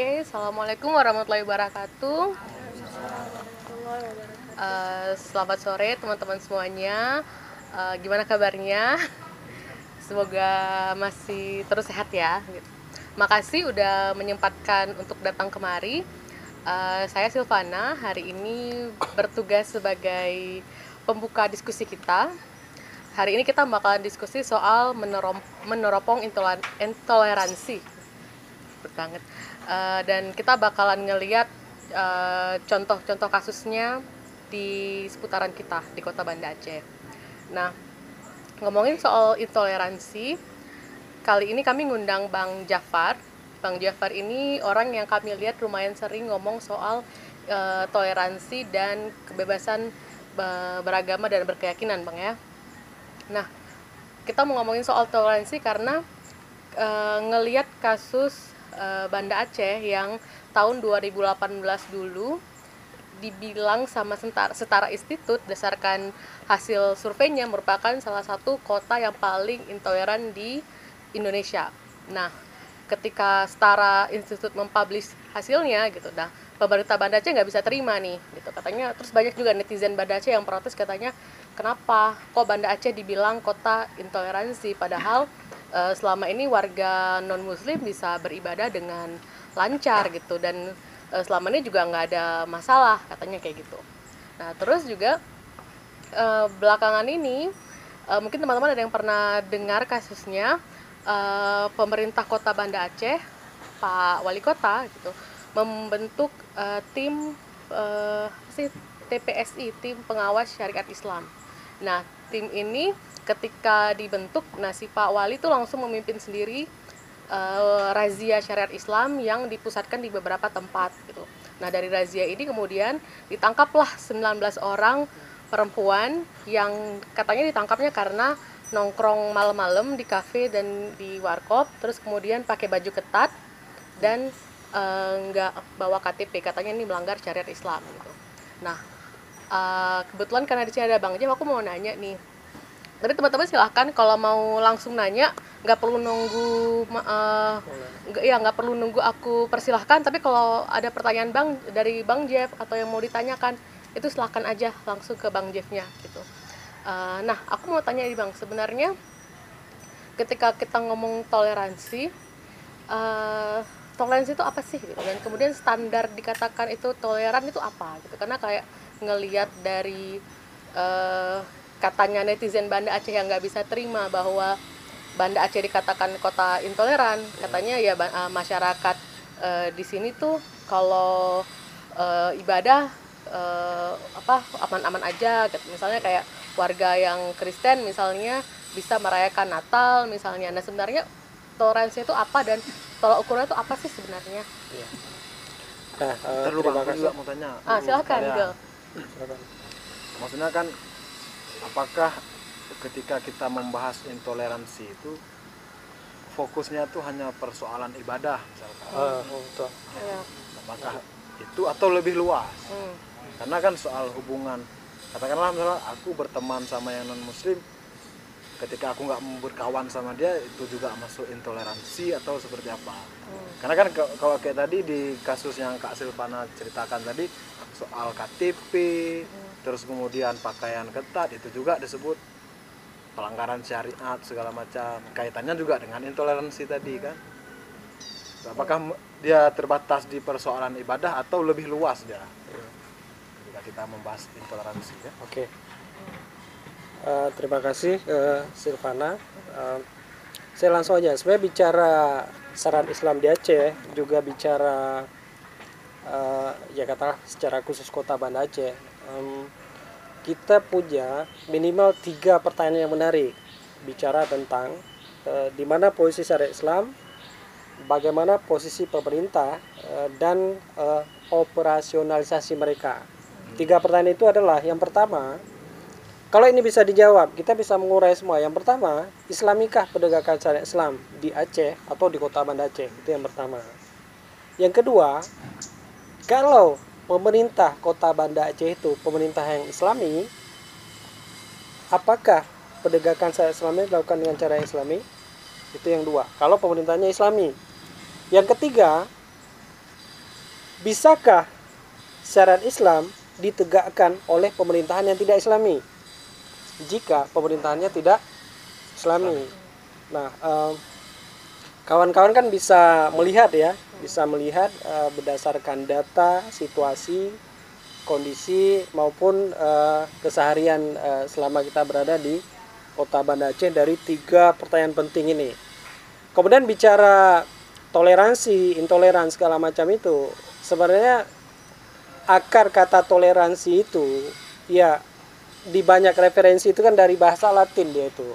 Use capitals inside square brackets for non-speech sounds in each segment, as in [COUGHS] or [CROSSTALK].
Oke, assalamualaikum warahmatullahi wabarakatuh. Uh, selamat sore teman-teman semuanya. Uh, gimana kabarnya? [LAUGHS] Semoga masih terus sehat ya. Gitu. Makasih udah menyempatkan untuk datang kemari. Uh, saya Silvana. Hari ini bertugas sebagai pembuka diskusi kita. Hari ini kita bakalan diskusi soal meneropong intoleransi. Banget. Uh, dan kita bakalan ngeliat contoh-contoh uh, kasusnya di seputaran kita di kota Banda Aceh. Nah, ngomongin soal intoleransi, kali ini kami ngundang Bang Jafar. Bang Jafar ini orang yang kami lihat lumayan sering ngomong soal uh, toleransi dan kebebasan beragama dan berkeyakinan, Bang ya. Nah, kita mau ngomongin soal toleransi karena uh, ngeliat kasus uh, Banda Aceh yang tahun 2018 dulu dibilang sama setara, setara institut berdasarkan hasil surveinya merupakan salah satu kota yang paling intoleran di Indonesia. Nah, ketika setara institut mempublish hasilnya gitu, nah pemerintah Banda Aceh nggak bisa terima nih, gitu katanya. Terus banyak juga netizen Banda Aceh yang protes katanya, kenapa kok Banda Aceh dibilang kota intoleransi, padahal uh, selama ini warga non Muslim bisa beribadah dengan lancar gitu. Dan uh, selama ini juga nggak ada masalah katanya kayak gitu. Nah terus juga uh, belakangan ini mungkin teman-teman ada yang pernah dengar kasusnya pemerintah kota Banda Aceh Pak Wali Kota gitu membentuk tim uh, TPSI tim pengawas syariat Islam. Nah tim ini ketika dibentuk nah si Pak Wali itu langsung memimpin sendiri uh, razia syariat Islam yang dipusatkan di beberapa tempat gitu. Nah, dari razia ini kemudian ditangkaplah 19 orang perempuan yang katanya ditangkapnya karena nongkrong malam-malam di kafe dan di warkop, terus kemudian pakai baju ketat dan uh, nggak bawa KTP, katanya ini melanggar syariat Islam gitu. Nah, uh, kebetulan karena di sini ada Bang Jam, aku mau nanya nih. Tapi teman-teman silahkan kalau mau langsung nanya nggak perlu nunggu uh, ya nggak perlu nunggu aku persilahkan. Tapi kalau ada pertanyaan bang dari bang Jeff atau yang mau ditanyakan itu silahkan aja langsung ke bang Jeffnya gitu. Uh, nah aku mau tanya nih bang. Sebenarnya ketika kita ngomong toleransi uh, toleransi itu apa sih gitu? Dan kemudian standar dikatakan itu toleran itu apa gitu? Karena kayak ngelihat dari uh, katanya netizen Banda Aceh yang nggak bisa terima bahwa Banda Aceh dikatakan kota intoleran. Katanya ya uh, masyarakat uh, di sini tuh kalau uh, ibadah uh, apa aman-aman aja gitu. misalnya kayak warga yang Kristen misalnya bisa merayakan Natal misalnya. Nah sebenarnya toleransi itu apa dan tolak ukurnya itu apa sih sebenarnya? Iya. nah uh, terima kasih. juga mau tanya. Ah silakan ya. maksudnya kan apakah ketika kita membahas intoleransi itu fokusnya tuh hanya persoalan ibadah misalkan uh, betul. Ya. apakah itu atau lebih luas hmm. karena kan soal hubungan katakanlah misalnya aku berteman sama yang non muslim ketika aku nggak berkawan sama dia itu juga masuk intoleransi atau seperti apa hmm. karena kan kalau kayak tadi di kasus yang kak Silvana ceritakan tadi soal KTP hmm. Terus kemudian pakaian ketat itu juga disebut pelanggaran syariat segala macam. Kaitannya juga dengan intoleransi tadi kan? Apakah dia terbatas di persoalan ibadah atau lebih luas dia? Ketika kita membahas intoleransi ya. Oke. Okay. uh, eh, terima kasih uh, Silvana. Uh, saya langsung aja. Sebenarnya bicara saran Islam di Aceh juga bicara uh, ya kata secara khusus kota Banda Aceh um, kita punya minimal tiga pertanyaan yang menarik bicara tentang e, di mana posisi syariat Islam, bagaimana posisi pemerintah e, dan e, operasionalisasi mereka. Tiga pertanyaan itu adalah yang pertama, kalau ini bisa dijawab, kita bisa mengurai semua. Yang pertama, Islamikah pedagang syariat Islam di Aceh atau di kota Banda Aceh? Itu yang pertama. Yang kedua, kalau pemerintah kota Banda Aceh itu pemerintah yang islami apakah penegakan saya islami dilakukan dengan cara islami itu yang dua kalau pemerintahnya islami yang ketiga bisakah syariat Islam ditegakkan oleh pemerintahan yang tidak Islami? Jika pemerintahannya tidak Islami. Nah, em, kawan-kawan kan bisa melihat ya, bisa melihat eh, berdasarkan data, situasi, kondisi maupun eh, keseharian eh, selama kita berada di kota Banda Aceh dari tiga pertanyaan penting ini. Kemudian bicara toleransi, intoleransi segala macam itu, sebenarnya akar kata toleransi itu ya di banyak referensi itu kan dari bahasa Latin dia itu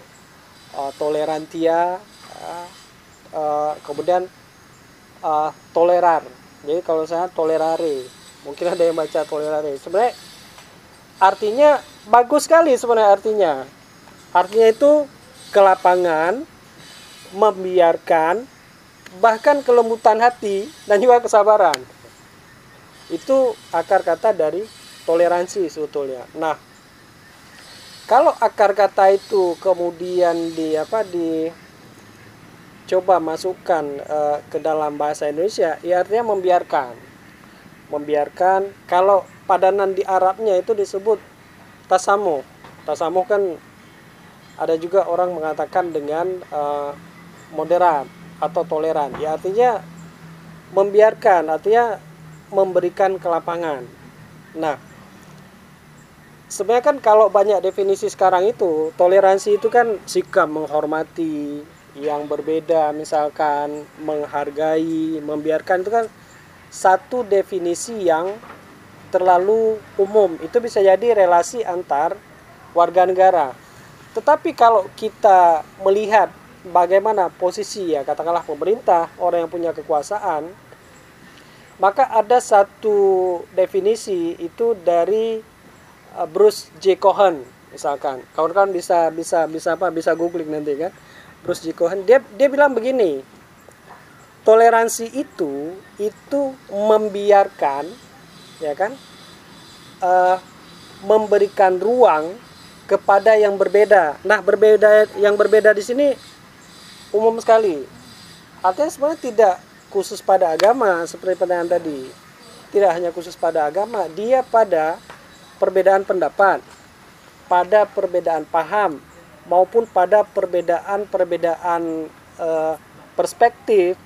uh, tolerantia uh, uh, kemudian uh, tolerar. Jadi kalau saya tolerare mungkin ada yang baca tolerare. Sebenarnya artinya bagus sekali sebenarnya artinya. Artinya itu kelapangan membiarkan bahkan kelembutan hati dan juga kesabaran. Itu akar kata dari toleransi sebetulnya. Nah, kalau akar kata itu kemudian di apa di coba masukkan eh, ke dalam bahasa Indonesia, ya artinya membiarkan. Membiarkan kalau padanan di Arabnya itu disebut tasamo. Tasamo kan ada juga orang mengatakan dengan eh, moderat atau toleran. Ya artinya membiarkan, artinya memberikan kelapangan. Nah, sebenarnya kan kalau banyak definisi sekarang itu, toleransi itu kan sikap menghormati yang berbeda, misalkan menghargai, membiarkan itu kan satu definisi yang terlalu umum. Itu bisa jadi relasi antar warga negara. Tetapi kalau kita melihat bagaimana posisi ya katakanlah pemerintah, orang yang punya kekuasaan, maka ada satu definisi itu dari uh, Bruce J Cohen misalkan kawan-kawan bisa bisa bisa apa bisa googling nanti kan Bruce J. Cohen dia dia bilang begini toleransi itu itu membiarkan ya kan uh, memberikan ruang kepada yang berbeda. Nah berbeda yang berbeda di sini umum sekali. Artinya sebenarnya tidak khusus pada agama seperti pertanyaan tadi. Tidak hanya khusus pada agama, dia pada perbedaan pendapat, pada perbedaan paham maupun pada perbedaan-perbedaan e, perspektif,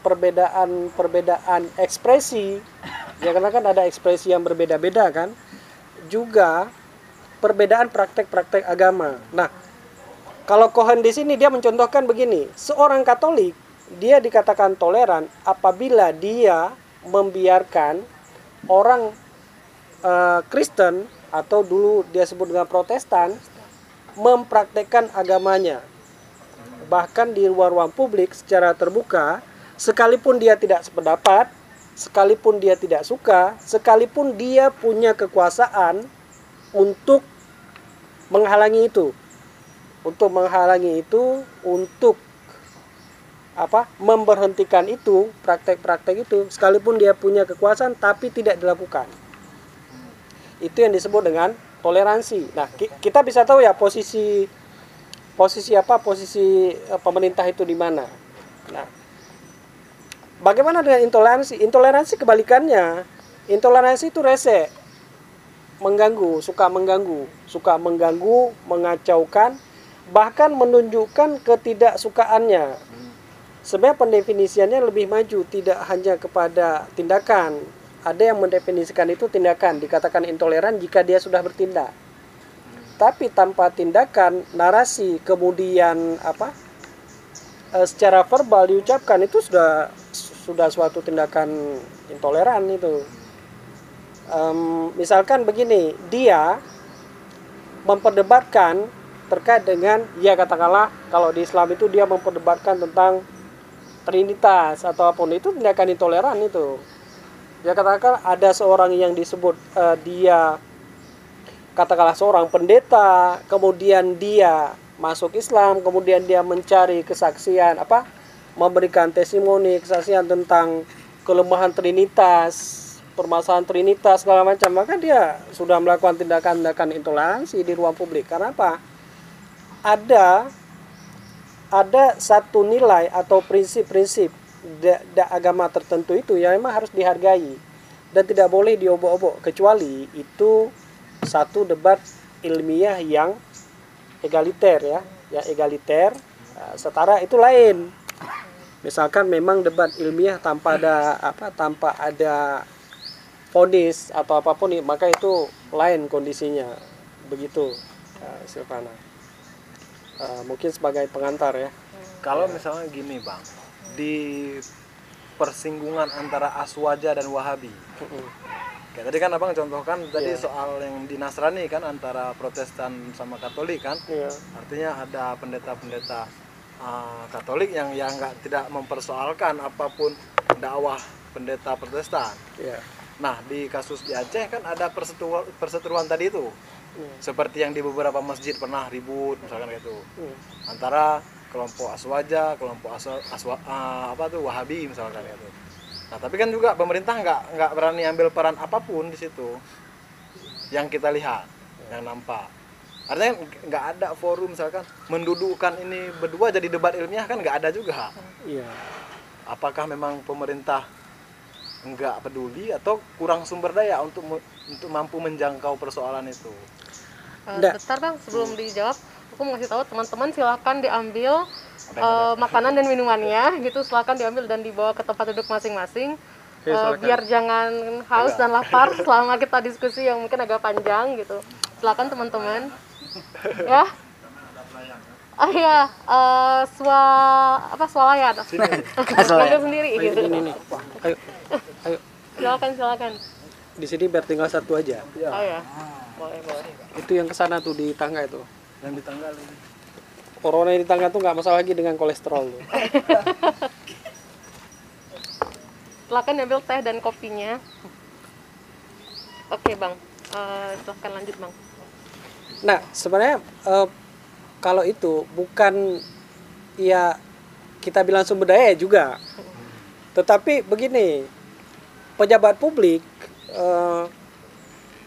perbedaan-perbedaan ekspresi. Ya karena kan ada ekspresi yang berbeda-beda kan. Juga perbedaan praktek-praktek agama. Nah, kalau Cohen di sini dia mencontohkan begini, seorang Katolik dia dikatakan toleran apabila dia membiarkan orang uh, Kristen atau dulu dia sebut dengan Protestan mempraktekkan agamanya. Bahkan di ruang-ruang publik secara terbuka sekalipun dia tidak sependapat sekalipun dia tidak suka sekalipun dia punya kekuasaan untuk menghalangi itu. Untuk menghalangi itu untuk apa memberhentikan itu praktek-praktek itu sekalipun dia punya kekuasaan tapi tidak dilakukan. Itu yang disebut dengan toleransi. Nah kita bisa tahu ya posisi posisi apa posisi eh, pemerintah itu di mana. Nah bagaimana dengan intoleransi? Intoleransi kebalikannya. Intoleransi itu rese. Mengganggu suka mengganggu. Suka mengganggu mengacaukan bahkan menunjukkan ketidaksukaannya. Sebenarnya pendefinisiannya lebih maju tidak hanya kepada tindakan ada yang mendefinisikan itu tindakan dikatakan intoleran jika dia sudah bertindak. Tapi tanpa tindakan narasi kemudian apa e, secara verbal diucapkan itu sudah sudah suatu tindakan intoleran itu. Um, misalkan begini dia memperdebatkan terkait dengan ya katakanlah kalau di Islam itu dia memperdebatkan tentang trinitas atau apa pun itu tindakan intoleran itu ya katakan ada seorang yang disebut uh, dia katakanlah seorang pendeta kemudian dia masuk Islam kemudian dia mencari kesaksian apa memberikan testimoni kesaksian tentang kelemahan trinitas permasalahan trinitas segala macam maka dia sudah melakukan tindakan-tindakan intoleransi di ruang publik. Karena apa? Ada ada satu nilai atau prinsip-prinsip da, da agama tertentu itu ya memang harus dihargai dan tidak boleh diobok-obok kecuali itu satu debat ilmiah yang egaliter ya ya egaliter uh, setara itu lain. Misalkan memang debat ilmiah tanpa ada apa tanpa ada fonis atau apa pun maka itu lain kondisinya. Begitu uh, Silvana. Uh, mungkin sebagai pengantar ya. Kalau misalnya gini bang, di persinggungan antara Aswaja dan Wahabi. Kayak tadi kan abang contohkan tadi Iya. soal yang di Nasrani kan antara Protestan sama Katolik kan. Iya. Artinya ada pendeta-pendeta uh, Katolik yang yang nggak tidak mempersoalkan apa pun dakwah pendeta Protestan. Iya. Nah di kasus di Aceh kan ada perseteruan, perseteruan tadi itu. Iya. Seperti yang di beberapa masjid pernah ribut misalkan kayak itu Hmm. antara kelompok aswaja, kelompok aswa, aswa ah, apa tuh wahabi misalkan itu. Nah tapi kan juga pemerintah nggak nggak berani ambil peran apa pun di situ yang kita lihat, yang nampak. Artinya nggak ada forum misalkan mendudukkan ini berdua jadi debat ilmiah kan nggak ada juga. Iya. Apakah memang pemerintah nggak peduli atau kurang sumber daya untuk untuk mampu menjangkau persoalan itu? Eh, Nggak. bentar bang sebelum dijawab aku mau kasih tahu teman-teman silahkan diambil eh, makanan dan minumannya gitu silahkan diambil dan dibawa ke tempat duduk masing-masing Oke, Eh, silakan. biar jangan haus dan lapar [LAUGHS] selama kita diskusi yang mungkin agak panjang gitu silakan teman-teman ya ah ya eh, swa apa swalayan Ambil [LAUGHS] sendiri gitu Ini nih. Ayo. Ayo. silakan silakan Di sini biar tinggal satu aja. oh ya boleh boleh Itu yang ke sana tuh di tangga itu. Yang ditanggal ini. Corona di tangga tuh nggak masalah lagi dengan kolesterol tuh. [LAUGHS] silakan diambil teh dan kopinya oke bang Eh, silahkan lanjut bang Nah, sebenarnya eh, kalau itu bukan ya kita bilang sumber daya juga. Tetapi begini, pejabat publik eh,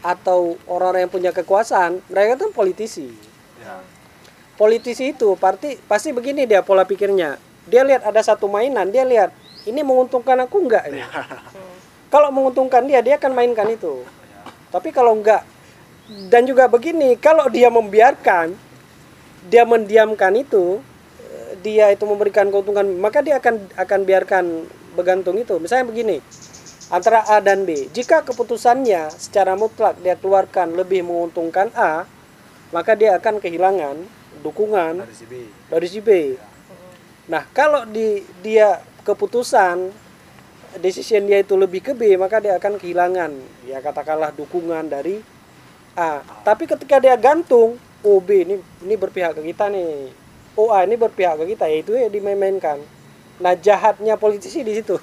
atau orang-orang yang punya kekuasaan, mereka kan politisi. Politisi itu pasti pasti begini dia pola pikirnya. Dia lihat ada satu mainan, dia lihat ini menguntungkan aku enggak ini. [LAUGHS] Kalau menguntungkan dia, dia akan mainkan itu. Tapi kalau enggak dan juga begini, kalau dia membiarkan dia mendiamkan itu, dia itu memberikan keuntungan, maka dia akan akan biarkan bergantung itu. Misalnya begini, antara A dan B. Jika keputusannya secara mutlak dia keluarkan lebih menguntungkan A, maka dia akan kehilangan dukungan Dari si B. dari si B. Nah, kalau di dia keputusan decision dia itu lebih ke B, maka dia akan kehilangan ya katakanlah dukungan dari A. Tapi ketika dia gantung, oh B ini ini berpihak ke kita nih. Oh A ini berpihak ke kita, ya itu ya dimain-mainkan. Nah, jahatnya politisi di situ.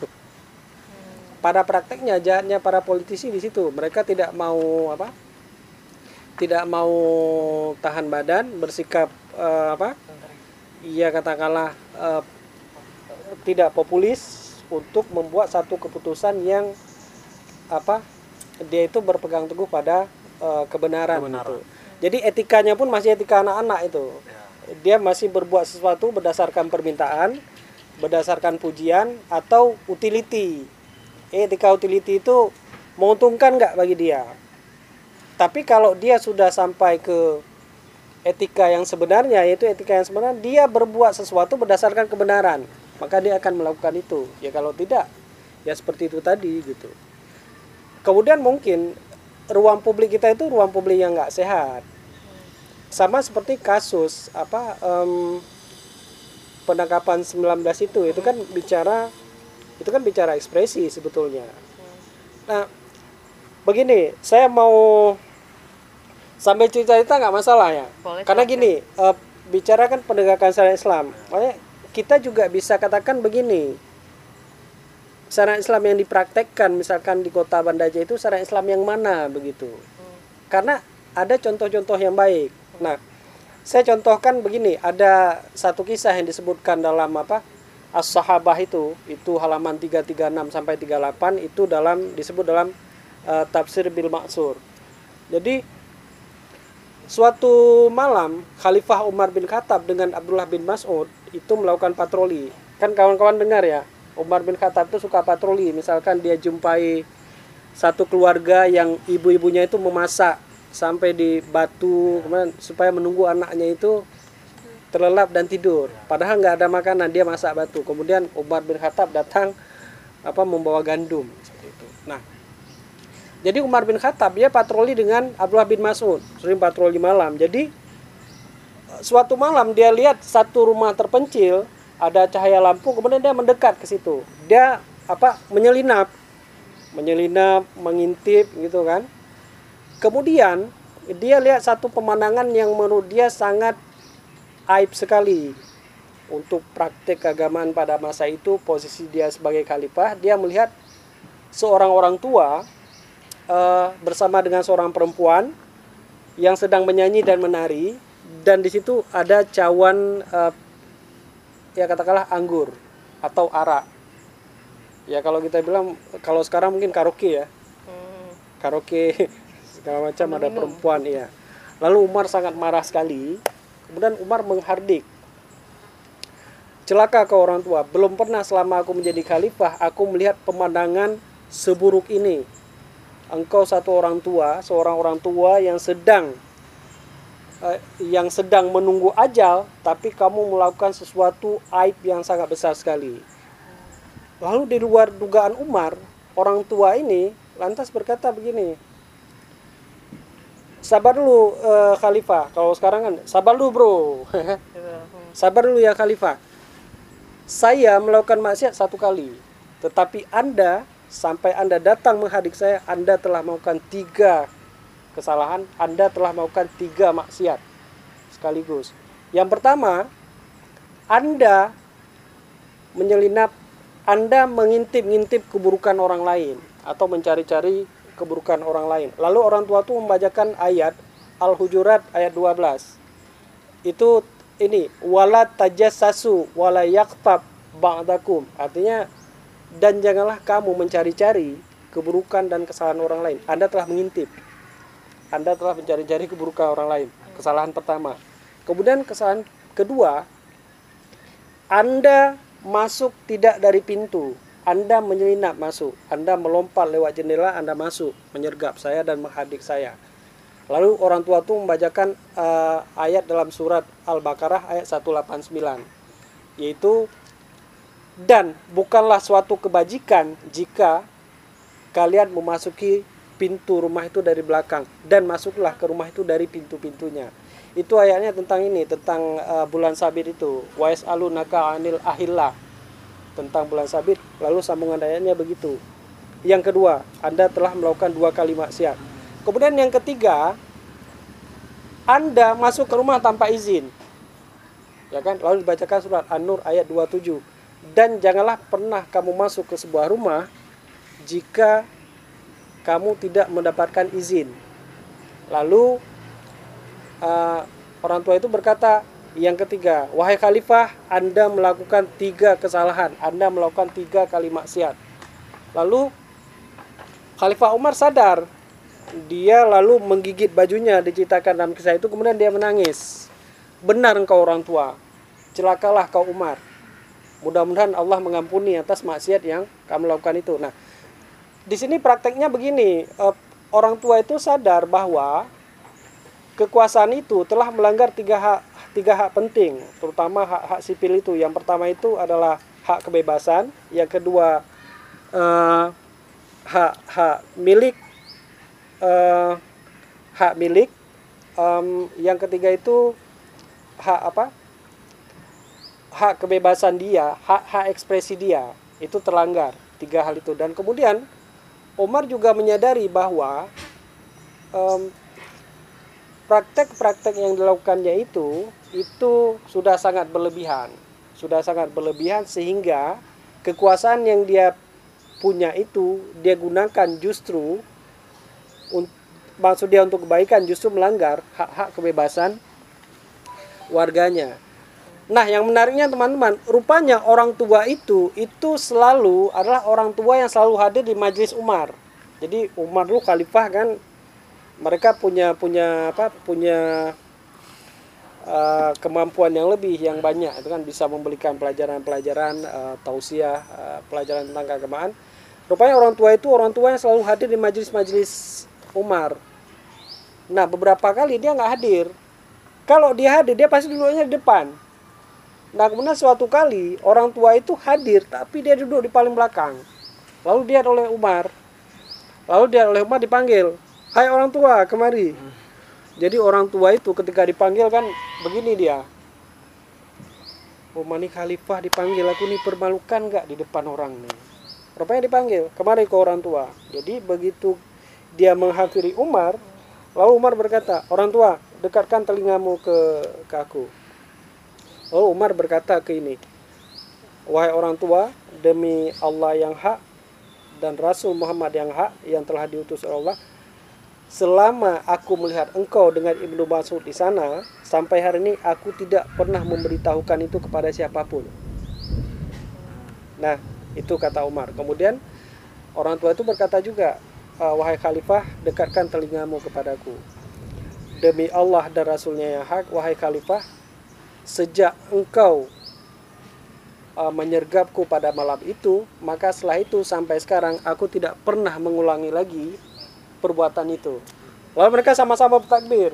Pada prakteknya jahatnya para politisi di situ. Mereka tidak mau apa? Tidak mau tahan badan, bersikap eh, apa? Iya katakanlah eh, tidak populis untuk membuat satu keputusan yang apa dia itu berpegang teguh pada eh, kebenaran, Kebenaran. itu. Jadi etikanya pun masih etika anak-anak itu. Ya. Dia masih berbuat sesuatu berdasarkan permintaan, berdasarkan pujian atau utility. Etika utility itu menguntungkan nggak bagi dia. Tapi kalau dia sudah sampai ke etika yang sebenarnya yaitu etika yang sebenarnya dia berbuat sesuatu berdasarkan kebenaran maka dia akan melakukan itu. Ya kalau tidak ya seperti itu tadi gitu. Kemudian mungkin ruang publik kita itu ruang publik yang nggak sehat. Sama seperti kasus apa em, penangkapan 19 itu itu kan bicara itu kan bicara ekspresi sebetulnya. Nah begini saya mau sampai cerita-cerita nggak masalah ya? Boleh, karena gini eh, bicara kan penegakan syariat Islam. Makanya kita juga bisa katakan begini. Syariat Islam yang dipraktekkan misalkan di kota Banda Aceh itu syariat Islam yang mana begitu. Karena ada contoh-contoh yang baik. Nah saya contohkan begini ada satu kisah yang disebutkan dalam apa as-sahabah itu itu halaman 336 sampai 38 itu dalam disebut dalam eh, tafsir bil maksur jadi suatu malam Khalifah Umar bin Khattab dengan Abdullah bin Mas'ud itu melakukan patroli. Kan kawan-kawan dengar ya Umar bin Khattab itu suka patroli. Misalkan dia jumpai satu keluarga yang ibu-ibunya itu memasak sampai di batu kemudian supaya menunggu anaknya itu terlelap dan tidur. Padahal nggak ada makanan dia masak batu. Kemudian Umar bin Khattab datang apa membawa gandum jadi Umar bin Khattab dia patroli dengan Abdullah bin Mas'ud. Sering patroli malam. Jadi suatu malam dia lihat satu rumah terpencil ada cahaya lampu kemudian dia mendekat ke situ. Dia apa menyelinap. Menyelinap mengintip gitu kan. Kemudian dia lihat satu pemandangan yang menurut dia sangat aib sekali. Untuk praktek keagamaan pada masa itu posisi dia sebagai khalifah dia melihat seorang orang tua uh, bersama dengan seorang perempuan yang sedang menyanyi dan menari. Dan di situ ada cawan uh, ya katakanlah anggur atau arak ya kalau kita bilang kalau sekarang mungkin karaoke ya. Hmm. karaoke [LAUGHS] segala macam ada perempuan ya lalu Umar sangat marah sekali. Kemudian Umar menghardik. Celaka ke orang tua. Belum pernah selama aku menjadi khalifah aku melihat pemandangan seburuk ini engkau satu orang tua seorang orang tua yang sedang Eh, yang sedang menunggu ajal, tapi kamu melakukan sesuatu aib yang sangat besar sekali. Lalu di luar dugaan Umar, orang tua ini lantas berkata begini, sabar dulu uh, Khalifah. Kalau sekarang kan sabar dulu bro, [LAUGHS] sabar dulu ya Khalifah. Saya melakukan maksiat satu kali, tetapi Anda sampai Anda datang menghadik saya, Anda telah melakukan tiga kesalahan, Anda telah melakukan tiga maksiat sekaligus. Yang pertama, Anda menyelinap, Anda mengintip-ngintip keburukan orang lain atau mencari-cari keburukan orang lain. Lalu orang tua itu membacakan ayat Al-Hujurat ayat 12. Itu ini wala tajassasu wala yaktab ba'dakum. Artinya dan janganlah kamu mencari-cari keburukan dan kesalahan orang lain. Anda telah mengintip. Anda telah mencari-cari keburukan orang lain. Kesalahan pertama. Kemudian kesalahan kedua, Anda masuk tidak dari pintu. Anda menyelinap masuk. Anda melompat lewat jendela, Anda masuk, menyergap saya dan menghadik saya. Lalu orang tua itu membacakan uh, ayat dalam surat Al-Baqarah ayat 189 yaitu dan bukanlah suatu kebajikan jika kalian memasuki pintu rumah itu dari belakang dan masuklah ke rumah itu dari pintu-pintunya. Itu ayatnya tentang ini, tentang uh, bulan sabit itu. Wais alu naka anil ahillah tentang bulan sabit. Lalu sambungan ayatnya begitu. Yang kedua, Anda telah melakukan dua kali maksiat. Kemudian yang ketiga, Anda masuk ke rumah tanpa izin. Ya kan? Lalu dibacakan surat An-Nur ayat 27. Dan janganlah pernah kamu masuk ke sebuah rumah jika kamu tidak mendapatkan izin. Lalu uh, orang tua itu berkata yang ketiga, wahai khalifah, Anda melakukan tiga kesalahan, Anda melakukan tiga kali maksiat. Lalu Khalifah Umar sadar, dia lalu menggigit bajunya diceritakan dalam kisah itu, kemudian dia menangis. Benar engkau orang tua, celakalah kau Umar. Mudah-mudahan Allah mengampuni atas maksiat yang kamu lakukan itu. Nah, di sini prakteknya begini, eh, orang tua itu sadar bahwa kekuasaan itu telah melanggar tiga hak tiga hak penting, terutama hak-hak sipil itu. Yang pertama itu adalah hak kebebasan, yang kedua eh, hak hak milik eh, hak milik, um, yang ketiga itu hak apa? Hak kebebasan dia, hak hak ekspresi dia itu terlanggar tiga hal itu dan kemudian Omar juga menyadari bahwa praktek-praktek yang dilakukannya itu itu sudah sangat berlebihan, sudah sangat berlebihan sehingga kekuasaan yang dia punya itu dia gunakan justru maksud dia untuk kebaikan justru melanggar hak-hak kebebasan warganya. Nah, yang menariknya teman-teman, rupanya orang tua itu itu selalu adalah orang tua yang selalu hadir di majelis Umar. Jadi Umar dulu khalifah kan mereka punya punya apa? punya uh, kemampuan yang lebih yang banyak itu kan bisa memberikan pelajaran-pelajaran uh, tausiah uh, pelajaran tentang keagamaan rupanya orang tua itu orang tua yang selalu hadir di majelis-majelis Umar nah beberapa kali dia nggak hadir kalau dia hadir dia pasti duduknya di depan nah kemudian suatu kali orang tua itu hadir tapi dia duduk di paling belakang lalu dia oleh Umar lalu dia oleh Umar dipanggil hai orang tua kemari jadi orang tua itu ketika dipanggil kan begini dia. Umar ini khalifah dipanggil, aku nih permalukan nggak di depan orang nih. Rupanya dipanggil, kemari ke orang tua. Jadi begitu dia menghampiri Umar, lalu Umar berkata, orang tua, dekatkan telingamu ke, ke aku. Lalu Umar berkata ke ini, wahai orang tua, demi Allah yang hak dan Rasul Muhammad yang hak yang telah diutus oleh Allah, selama aku melihat engkau dengan Ibnu Mas'ud di sana, sampai hari ini aku tidak pernah memberitahukan itu kepada siapa pun. Nah, itu kata Umar. Kemudian orang tua itu berkata juga, ah, wahai khalifah, dekatkan telingamu kepadaku. Demi Allah dan Rasulnya yang hak, wahai khalifah, sejak engkau uh, menyergapku pada malam itu, maka setelah itu sampai sekarang aku tidak pernah mengulangi lagi perbuatan itu. Lalu mereka sama-sama bertakbir.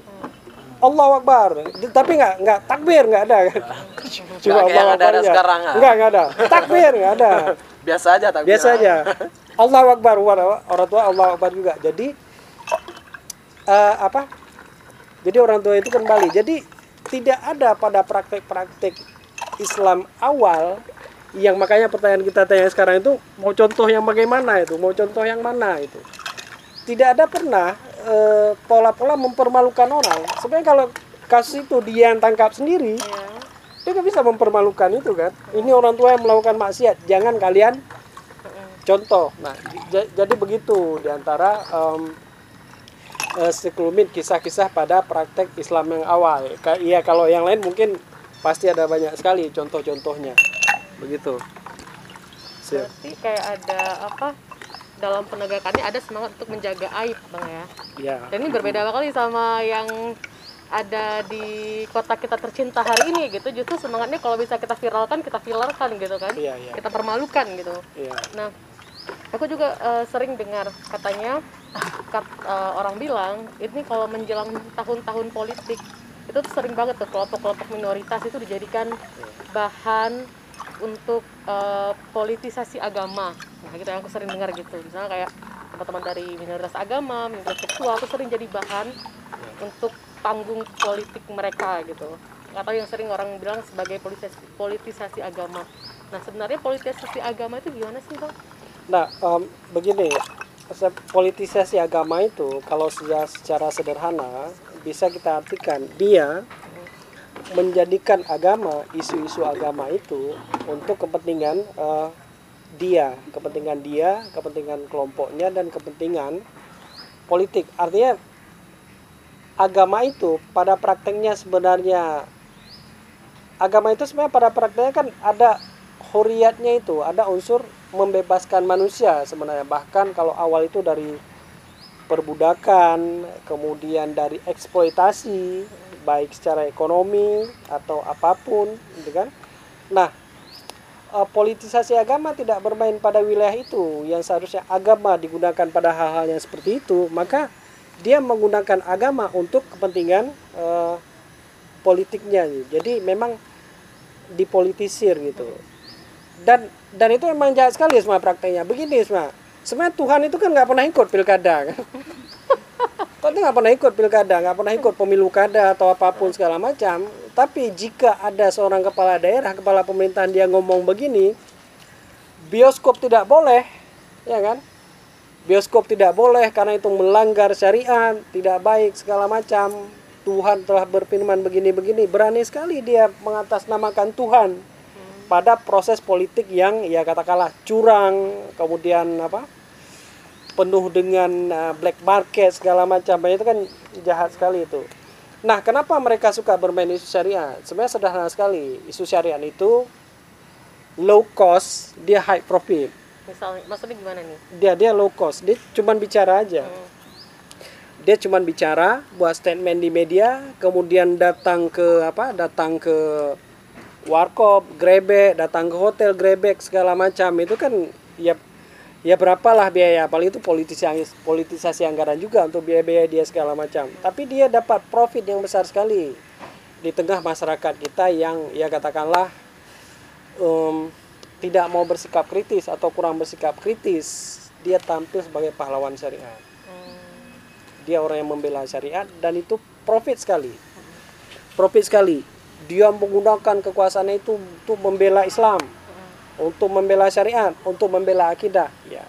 Allah Akbar. Tapi nggak nggak takbir nggak ada kan. [LAUGHS] Cuma Allah Akbar ada sekarang. Enggak enggak ada. Takbir nggak ada. [LAUGHS] Biasa aja takbir. Biasa aja. Allah Akbar orang tua Allah Akbar juga. Jadi uh, apa? Jadi orang tua itu kembali. Jadi tidak ada pada praktek-praktek Islam awal yang makanya pertanyaan kita tanya sekarang itu mau contoh yang bagaimana itu mau contoh yang mana itu tidak ada pernah eh, pola-pola e, mempermalukan orang. Sebenarnya kalau kasus itu dia yang tangkap sendiri, ya. dia nggak bisa mempermalukan itu kan. Ini orang tua yang melakukan maksiat, jangan kalian contoh. Nah, jadi begitu di antara um, e, sekelumit kisah-kisah pada praktek Islam yang awal. Iya kalau yang lain mungkin pasti ada banyak sekali contoh-contohnya. Begitu. Berarti kayak ada apa? dalam penegakannya ada semangat untuk menjaga aib bang ya. Iya. Dan ini berbeda sekali sama yang ada di kota kita tercinta hari ini gitu. Justru semangatnya kalau bisa kita viralkan kita viralkan gitu kan. Iya, iya. Kita permalukan gitu. Iya. Nah, aku juga uh, sering dengar katanya kat, uh, orang bilang ini kalau menjelang tahun-tahun politik itu tuh sering banget tuh kelompok-kelompok minoritas itu dijadikan bahan untuk uh, politisasi agama. Nah gitu yang aku sering dengar gitu. Misalnya kayak teman-teman dari minoritas agama minoritas seksual itu sering jadi bahan untuk panggung politik mereka gitu. Atau yang sering orang bilang sebagai politisasi, politisasi agama. Nah sebenarnya politisasi agama itu gimana sih bang? Nah um, begini politisasi agama itu kalau secara sederhana bisa kita artikan dia menjadikan agama isu-isu agama itu untuk kepentingan uh, dia kepentingan dia kepentingan kelompoknya dan kepentingan politik. Artinya agama itu pada prakteknya sebenarnya agama itu sebenarnya pada prakteknya kan ada huriatnya itu ada unsur membebaskan manusia sebenarnya. Bahkan kalau awal itu dari perbudakan kemudian dari eksploitasi baik secara ekonomi atau apa pun gitu kan. Nah eh, politisasi agama tidak bermain pada wilayah itu. Yang seharusnya agama digunakan pada hal-hal yang seperti itu maka dia menggunakan agama untuk kepentingan uh, politiknya. Jadi memang dipolitisir gitu. Dan dan itu memang jahat sekali semua prakteknya begini semua sebenarnya Tuhan itu kan nggak pernah ikut pilkada kan [LAUGHS] Kok nggak pernah ikut pilkada, nggak pernah ikut pemilu kada atau apa pun segala macam. Tapi jika ada seorang kepala daerah, kepala pemerintahan dia ngomong begini, bioskop tidak boleh, ya kan? Bioskop tidak boleh karena itu melanggar syariat, tidak baik segala macam. Tuhan telah berfirman begini-begini, berani sekali dia mengatasnamakan Tuhan pada proses politik yang ya katakanlah curang, kemudian apa? penuh dengan uh, black market segala macam itu kan jahat sekali itu. Nah, kenapa mereka suka bermain isu syariah? Sebenarnya sederhana sekali. Isu syariah itu low cost, dia high profit. Misalnya, maksudnya gimana nih? Dia dia low cost, dia cuma bicara aja. Hmm. dia cuma bicara buat statement di media kemudian datang ke apa datang ke warkop grebek datang ke hotel grebek segala macam. Itu kan ya ya berapalah biaya. Paling itu politisasi politisasi anggaran juga untuk biaya-biaya dia segala macam. Tapi dia dapat profit yang besar sekali di tengah masyarakat kita yang ya katakanlah um, tidak mau bersikap kritis atau kurang bersikap kritis. Dia tampil sebagai pahlawan syariat. Dia orang yang membela syariat dan itu profit sekali. Profit sekali dia menggunakan kekuasaannya itu untuk membela Islam untuk membela syariat untuk membela akidah ya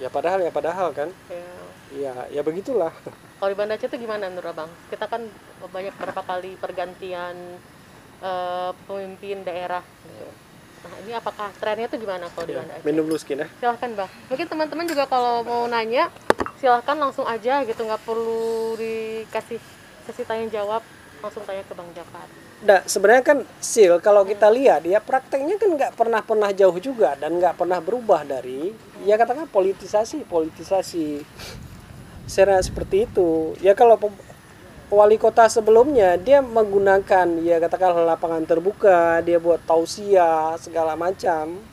ya padahal ya padahal kan Ya. ya ya begitulah [LAUGHS] Kalau di Banda Aceh itu gimana menurut abang? Kita kan banyak berapa kali pergantian eh, pemimpin daerah. Gitu. Nah ini apakah trennya itu gimana kalau di ya, Banda Aceh? minum dulu skin ya Silahkan bang. Mungkin teman-teman juga kalau mau nanya, silahkan langsung aja gitu, nggak perlu dikasih sesi tanya jawab, langsung tanya ke bang Jafar. Nah, sebenarnya kan sil kalau kita lihat ya prakteknya kan nggak pernah pernah jauh juga dan nggak pernah berubah dari ya katakan politisasi politisasi secara seperti itu. Ya kalau wali kota sebelumnya dia menggunakan ya katakan lapangan terbuka dia buat tausiah segala macam.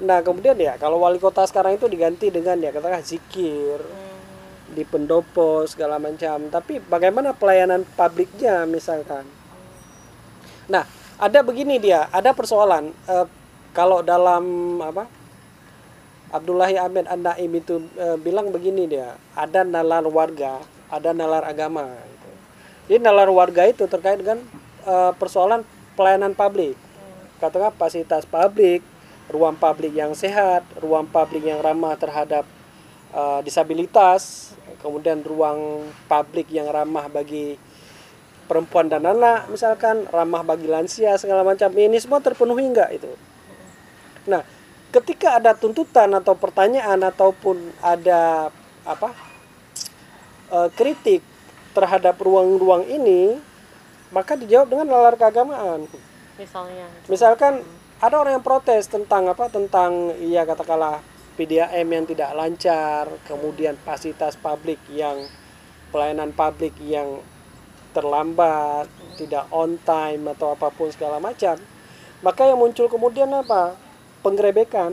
Nah kemudian ya kalau wali kota sekarang itu diganti dengan ya katakan zikir di pendopo segala macam. Tapi bagaimana pelayanan publiknya misalkan Nah, ada begini dia, ada persoalan eh, kalau dalam apa? Abdullahi Ahmed An-Naim itu eh, bilang begini dia, ada nalar warga, ada nalar agama gitu. Jadi nalar warga itu terkait dengan eh, persoalan pelayanan publik. Katakan fasilitas publik, ruang publik yang sehat, ruang publik yang ramah terhadap eh, disabilitas, kemudian ruang publik yang ramah bagi perempuan dan anak misalkan ramah bagi lansia segala macam ini semua terpenuhi enggak itu nah ketika ada tuntutan atau pertanyaan ataupun ada apa eh, kritik terhadap ruang-ruang ini maka dijawab dengan nalar keagamaan Misalnya. misalkan ada orang yang protes tentang apa tentang ya katakanlah PDAM yang tidak lancar kemudian fasilitas publik yang pelayanan publik yang terlambat tidak on time atau apa pun segala macam maka yang muncul kemudian apa? Penggerebekan.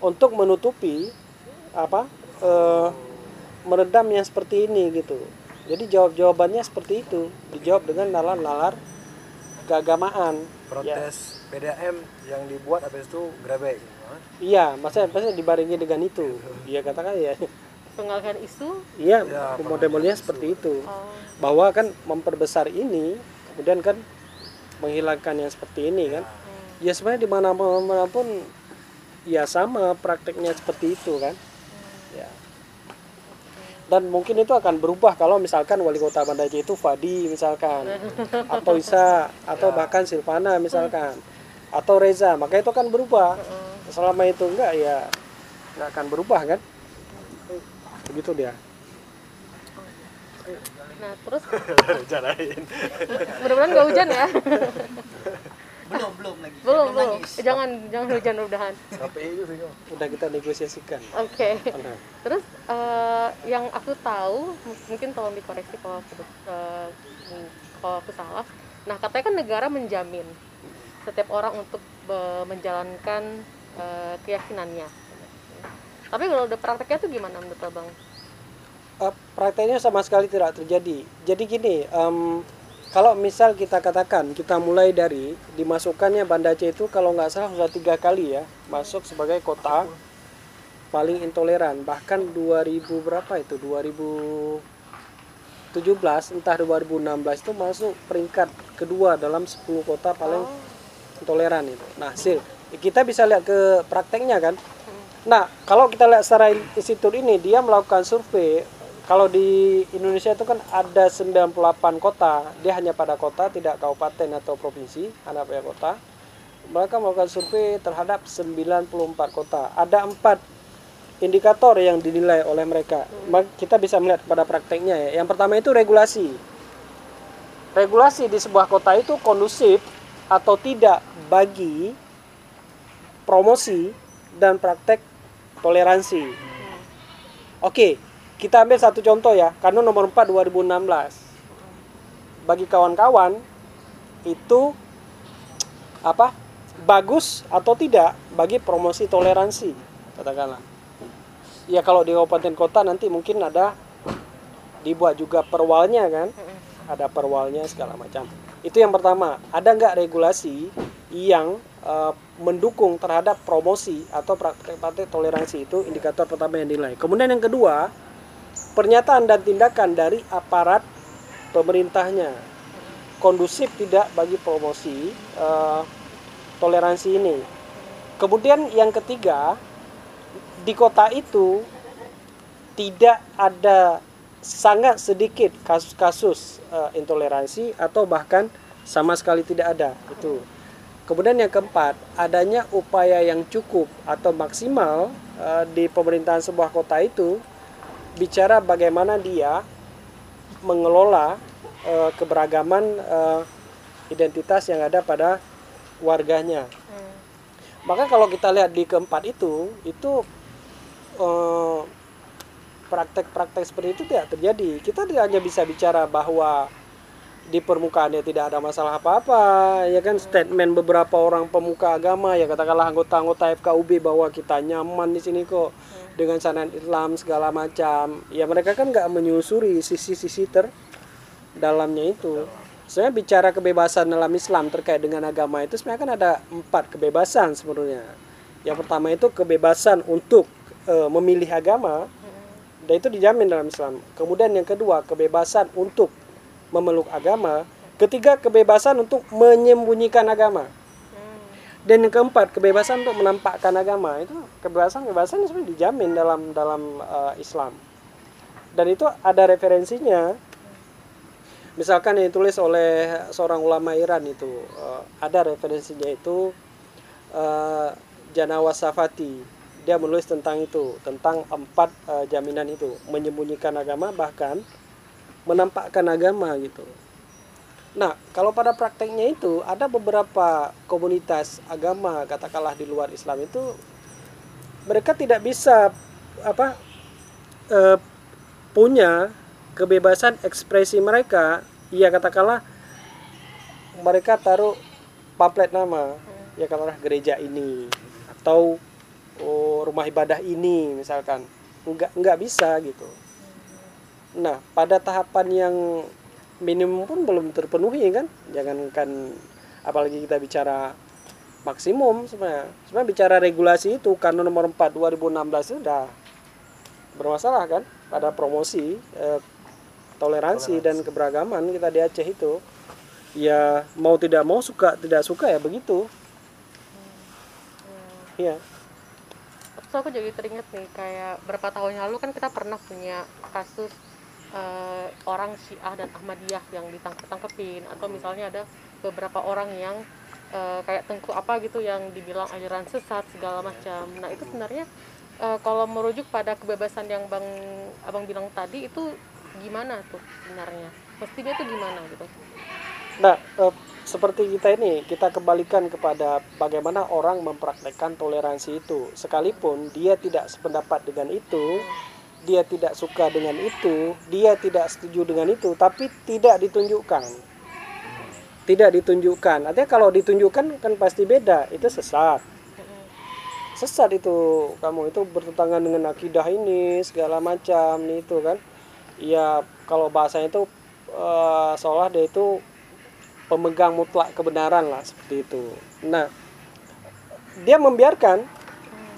Untuk menutupi apa? Eh, meredam yang seperti ini gitu. Jadi jawab jawabannya seperti itu. Dijawab dengan nalar-nalar keagamaan. Ya. protes PDAM yang dibuat habis itu grebek iya maksudnya maksudnya dibarengi dengan itu. [LAUGHS] Dia katakan ya Pengalihan isu. iya Ya, model-modelnya seperti itu. Oh, bahwa kan memperbesar ini kemudian kan menghilangkan yang seperti ini kan. Ya. Sebenarnya di mana mana pun ya sama prakteknya seperti itu kan. Ya. Dan mungkin itu akan berubah kalau misalkan wali kota Banda Aceh itu Fadi misalkan. [LAUGHS] Atau Isa atau bahkan Silvana misalkan. Atau Reza maka itu akan berubah. Selama itu enggak ya nggak akan berubah kan begitu dia Nah terus [LAUGHS] mudah-mudahan nggak hujan ya. belum belum lagi belum belum. Eh, Jangan jangan hujan mudahan. KPI itu udah kita negosiasikan Oke. Nah, Terus eh, yang aku tahu mungkin tolong dikoreksi kalau aku eh, m- kalau aku salah. Nah katanya kan negara menjamin setiap orang untuk be- menjalankan eh, keyakinannya. Tapi kalau udah prakteknya tuh gimana menurut abang? Eh, prakteknya sama sekali tidak terjadi. Jadi gini, em, kalau misal kita katakan kita mulai dari dimasukkannya Banda Aceh itu kalau nggak salah sudah tiga kali ya masuk sebagai kota paling intoleran. Bahkan 2000 berapa itu 2017 entah 2016 itu masuk peringkat kedua dalam 10 kota paling intoleran itu. Nah, sil kita bisa lihat ke prakteknya kan. Nah, kalau kita lihat secara institut ini dia melakukan survei kalau di Indonesia itu kan ada 98 kota, dia hanya pada kota, tidak kabupaten atau provinsi, hanya pada kota. Mereka melakukan survei terhadap 94 kota. Ada empat indikator yang dinilai oleh mereka. Ma- Kita bisa melihat pada prakteknya ya. Yang pertama itu regulasi. Regulasi di sebuah kota itu kondusif atau tidak bagi promosi dan praktek toleransi. Oke, kita ambil satu contoh ya, Kanun nomor 4 2016. Bagi kawan-kawan itu apa? Bagus atau tidak bagi promosi toleransi, katakanlah. Ya kalau di kabupaten kota nanti mungkin ada dibuat juga perwalnya kan, ada perwalnya segala macam. Itu yang pertama. Ada nggak regulasi yang uh, mendukung terhadap promosi atau praktek-praktek toleransi itu indikator pertama yang dinilai. Kemudian yang kedua, pernyataan dan tindakan dari aparat pemerintahnya kondusif tidak bagi promosi uh, toleransi ini. Kemudian yang ketiga, di kota itu tidak ada sangat sedikit kasus-kasus uh, intoleransi atau bahkan sama sekali tidak ada itu. Kemudian yang keempat, adanya upaya yang cukup atau maksimal uh, di pemerintahan sebuah kota itu bicara bagaimana dia mengelola uh, keberagaman uh, identitas yang ada pada warganya. Hmm. Maka kalau kita lihat di keempat itu, itu praktek-praktek seperti itu tidak terjadi. Kita tidak hanya bisa bicara bahwa di permukaannya tidak ada masalah apa-apa ya kan? Statement beberapa orang pemuka agama ya katakanlah anggota-anggota FKUB bahwa kita nyaman di sini kok dengan sanad Islam segala macam. Ya mereka kan nggak menyusuri sisi-sisi ter dalamnya itu. Saya bicara kebebasan dalam Islam terkait dengan agama itu sebenarnya kan ada empat kebebasan sebenarnya. Yang pertama itu kebebasan untuk e, memilih agama dan itu dijamin dalam Islam. Kemudian yang kedua kebebasan untuk memeluk agama ketiga kebebasan untuk menyembunyikan agama. Dan yang keempat kebebasan untuk menampakkan agama. Itu kebebasan kebebasan sebenarnya dijamin dalam dalam uh, Islam. Dan itu ada referensinya. Misalkan yang ditulis oleh seorang ulama Iran itu uh, ada referensinya itu uh, Janawa Safati. Dia menulis tentang itu tentang empat uh, jaminan itu menyembunyikan agama bahkan menampakkan agama gitu. Nah, kalau pada prakteknya itu ada beberapa komunitas agama katakanlah di luar Islam itu mereka tidak bisa apa e, punya kebebasan ekspresi mereka. Ya katakanlah mereka taruh pamflet nama ya katakanlah gereja ini atau oh, rumah ibadah ini misalkan nggak nggak bisa gitu Nah, pada tahapan yang minimum pun belum terpenuhi kan? Jangankan apalagi kita bicara maksimum sebenarnya. Sebenarnya bicara regulasi itu Kanun nomor 4 2016 itu sudah bermasalah kan pada promosi eh, toleransi, toleransi dan keberagaman kita di Aceh itu. Ya mau tidak mau suka tidak suka ya begitu. Iya. Hmm, hmm. aku jadi teringat nih kayak berapa tahun lalu kan kita pernah punya kasus uh, orang Syiah dan Ahmadiyah yang ditangkap-tangkepin atau misalnya ada beberapa orang yang uh, kayak tengku apa gitu yang dibilang aliran sesat segala macam. Nah itu sebenarnya uh, kalau merujuk pada kebebasan yang bang abang bilang tadi itu gimana tuh sebenarnya? Mestinya itu gimana gitu? Nah uh, seperti kita ini kita kembalikan kepada bagaimana orang mempraktekkan toleransi itu sekalipun dia tidak sependapat dengan itu dia tidak suka dengan itu, dia tidak setuju dengan itu, tapi tidak ditunjukkan. Tidak ditunjukkan. Artinya kalau ditunjukkan kan pasti beda, itu sesat. Sesat itu kamu itu bertentangan dengan akidah ini segala macam itu kan. Ya kalau bahasanya itu uh, seolah dia itu pemegang mutlak kebenaran lah seperti itu. Nah, dia membiarkan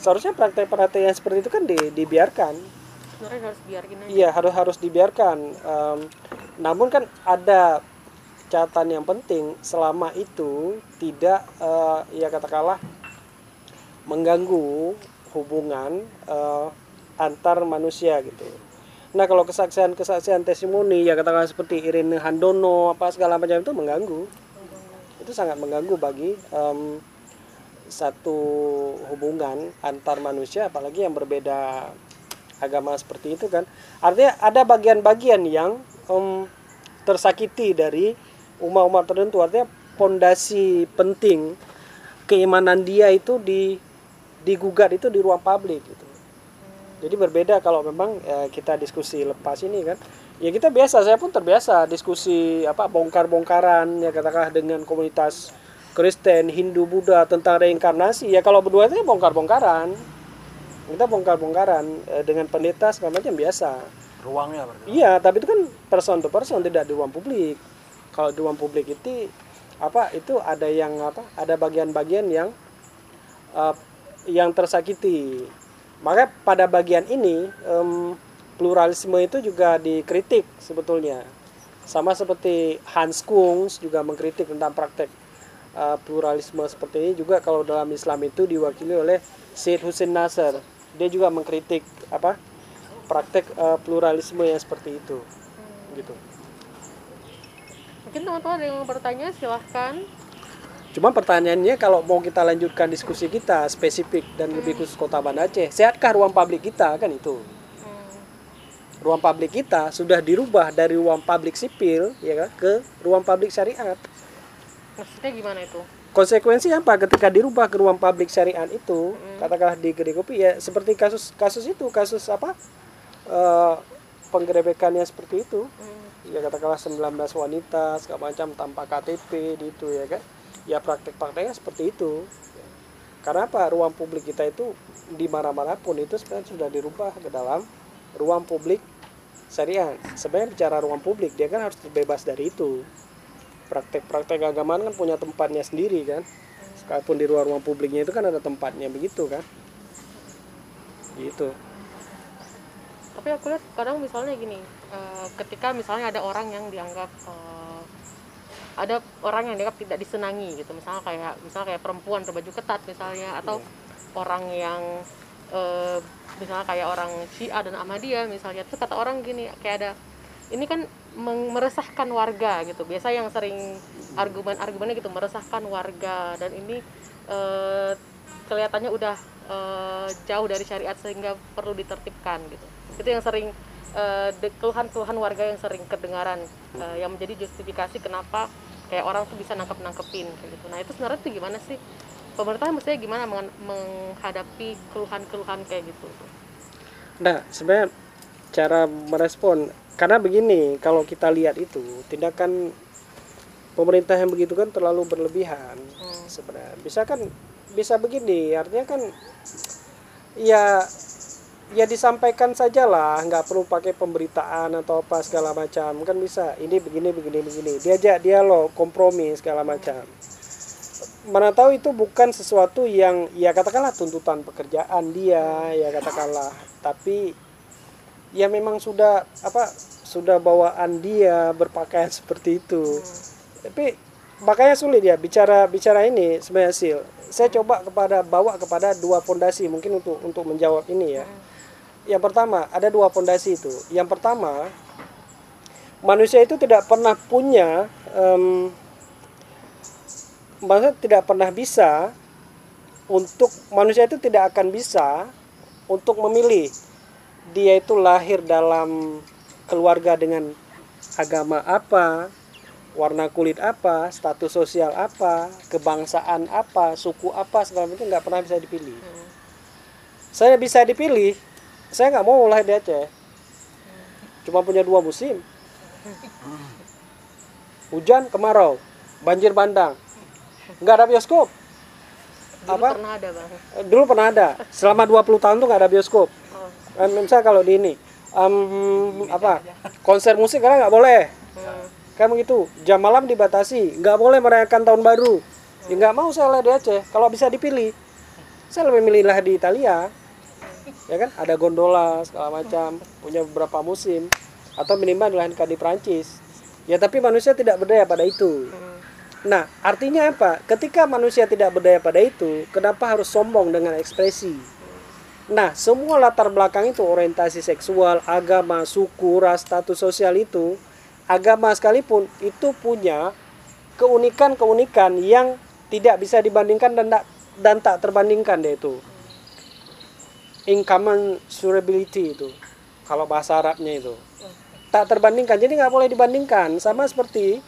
seharusnya praktek-praktek yang seperti itu kan di, dibiarkan sebenarnya harus biarkan aja. Iya harus harus dibiarkan. Um, namun kan ada catatan yang penting selama itu tidak uh, ya katakanlah mengganggu hubungan uh, antar manusia gitu. Nah kalau kesaksian-kesaksian testimoni ya katakanlah seperti Irene Handono apa segala macam itu mengganggu. Itu sangat mengganggu bagi um, satu hubungan antar manusia apalagi yang berbeda agama seperti itu kan. Artinya ada bagian-bagian yang um, tersakiti dari umat-umat tertentu. Artinya pondasi penting keimanan dia itu di digugat itu di ruang publik gitu. Jadi berbeda kalau memang ya, kita diskusi lepas ini kan. Ya kita biasa saya pun terbiasa diskusi apa bongkar-bongkaran ya katakanlah dengan komunitas Kristen, Hindu, Buddha tentang reinkarnasi. Ya kalau berdua itu bongkar-bongkaran kita bongkar-bongkaran eh, dengan pendeta segala macam biasa. Ruangnya berarti? Iya tapi itu kan person to person tidak di ruang publik. Kalau di ruang publik itu apa itu ada yang apa ada bagian-bagian yang uh, yang tersakiti. Maka pada bagian ini em, pluralisme itu juga dikritik sebetulnya. Sama seperti Hans Kunz juga mengkritik tentang praktek uh, pluralisme seperti ini juga kalau dalam Islam itu diwakili oleh Syed Hussein Nasr dia juga mengkritik apa praktek uh, pluralisme yang seperti itu gitu mungkin teman-teman ada yang bertanya silahkan Cuma pertanyaannya kalau mau kita lanjutkan diskusi kita spesifik dan lebih khusus Kota Banda Aceh, sehatkah ruang publik kita kan itu? Hmm. Ruang publik kita sudah dirubah dari ruang publik sipil ya kan ke ruang publik syariat. maksudnya gimana itu Konsekuensi apa ketika dirubah ke ruang publik syariat itu? Katakanlah di Kopi ya seperti kasus kasus itu, kasus apa? eh penggerebekannya seperti itu. Hmm. Ya katakanlah 19 wanita segala macam tanpa KTP di itu ya kan. Ya praktek-prakteknya seperti itu. Karena apa? Ruang publik kita itu di mana-mana pun itu sebenarnya sudah dirubah ke dalam ruang publik syariat. Sebenarnya bicara ruang publik dia kan harus terbebas dari itu. Praktek-praktek agamaan kan punya tempatnya sendiri kan. Sekalipun di ruang ruang publiknya itu kan ada tempatnya begitu kan. Gitu. tapi aku lihat kadang misalnya gini eh, ketika misalnya ada orang yang dianggap eh, ada orang yang dianggap tidak disenangi gitu misalnya kayak misalnya kayak perempuan berbaju ketat misalnya atau orang yang eh, misalnya kayak orang Syiah dan Ahmadiyah misalnya itu kata orang gini kayak ada ini kan meresahkan warga gitu. Biasa yang sering argumen-argumennya gitu meresahkan warga. Dan ini eh, kelihatannya udah eh, jauh dari syariat sehingga perlu ditertibkan gitu. Itu yang sering eh, keluhan-keluhan warga yang sering kedengaran yang menjadi justifikasi kenapa kayak orang tuh bisa nangkep nangkepin gitu. Nah itu sebenarnya tuh gimana sih? Pemerintah mestinya gimana menghadapi keluhan-keluhan kayak gitu? Nah, sebenarnya cara merespon karena begini, kalau kita lihat itu tindakan pemerintah yang begitu kan terlalu berlebihan Hmm. sebenarnya. Bisa kan bisa begini, artinya kan ya ya disampaikan saja lah, nggak perlu pakai pemberitaan atau apa segala macam. Kan bisa ini begini begini begini. Diajak dialog, kompromi segala macam. Mana tahu itu bukan sesuatu yang ya katakanlah tuntutan pekerjaan dia, ya katakanlah. Tapi ya memang sudah apa sudah bawaan dia berpakaian [LAUGHS] seperti itu. Tapi makanya sulit ya bicara bicara ini sebenarnya hasil. Saya coba kepada bawa kepada dua fondasi mungkin untuk untuk menjawab ini ya. Yang pertama ada dua fondasi itu. Yang pertama manusia itu tidak pernah punya em, maksudnya tidak pernah bisa untuk manusia itu tidak akan bisa untuk memilih dia itu lahir dalam keluarga dengan agama apa, warna kulit apa, status sosial apa, kebangsaan apa, suku apa segala macam nggak pernah bisa dipilih. Saya bisa dipilih, saya nggak mau lahir di Aceh. Cuma punya dua musim, hujan kemarau, banjir bandang, nggak ada bioskop. dulu Apa? pernah ada bang Dulu pernah ada, selama 20 tahun tuh nggak ada bioskop. Kan misalnya kalau di ini em, apa konser musik karena nggak boleh. Kan begitu jam malam dibatasi nggak boleh merayakan tahun baru. Ya nggak mau saya lah di Aceh kalau bisa dipilih. Saya lebih milih lah di Italia. Ya kan ada gondola segala macam punya beberapa musim atau minimal dilahirkan di Prancis ya tapi manusia tidak berdaya pada itu. Nah artinya apa? Ketika manusia tidak berdaya pada itu kenapa harus sombong dengan ekspresi Nah, semua latar belakang itu orientasi seksual, agama, suku, ras, status sosial itu, agama sekalipun itu punya keunikan-keunikan yang tidak bisa dibandingkan dan tak, dan tak terbandingkan deh itu. Incommensurability itu, kalau bahasa Arabnya itu. Tak terbandingkan, jadi nggak boleh dibandingkan. Sama seperti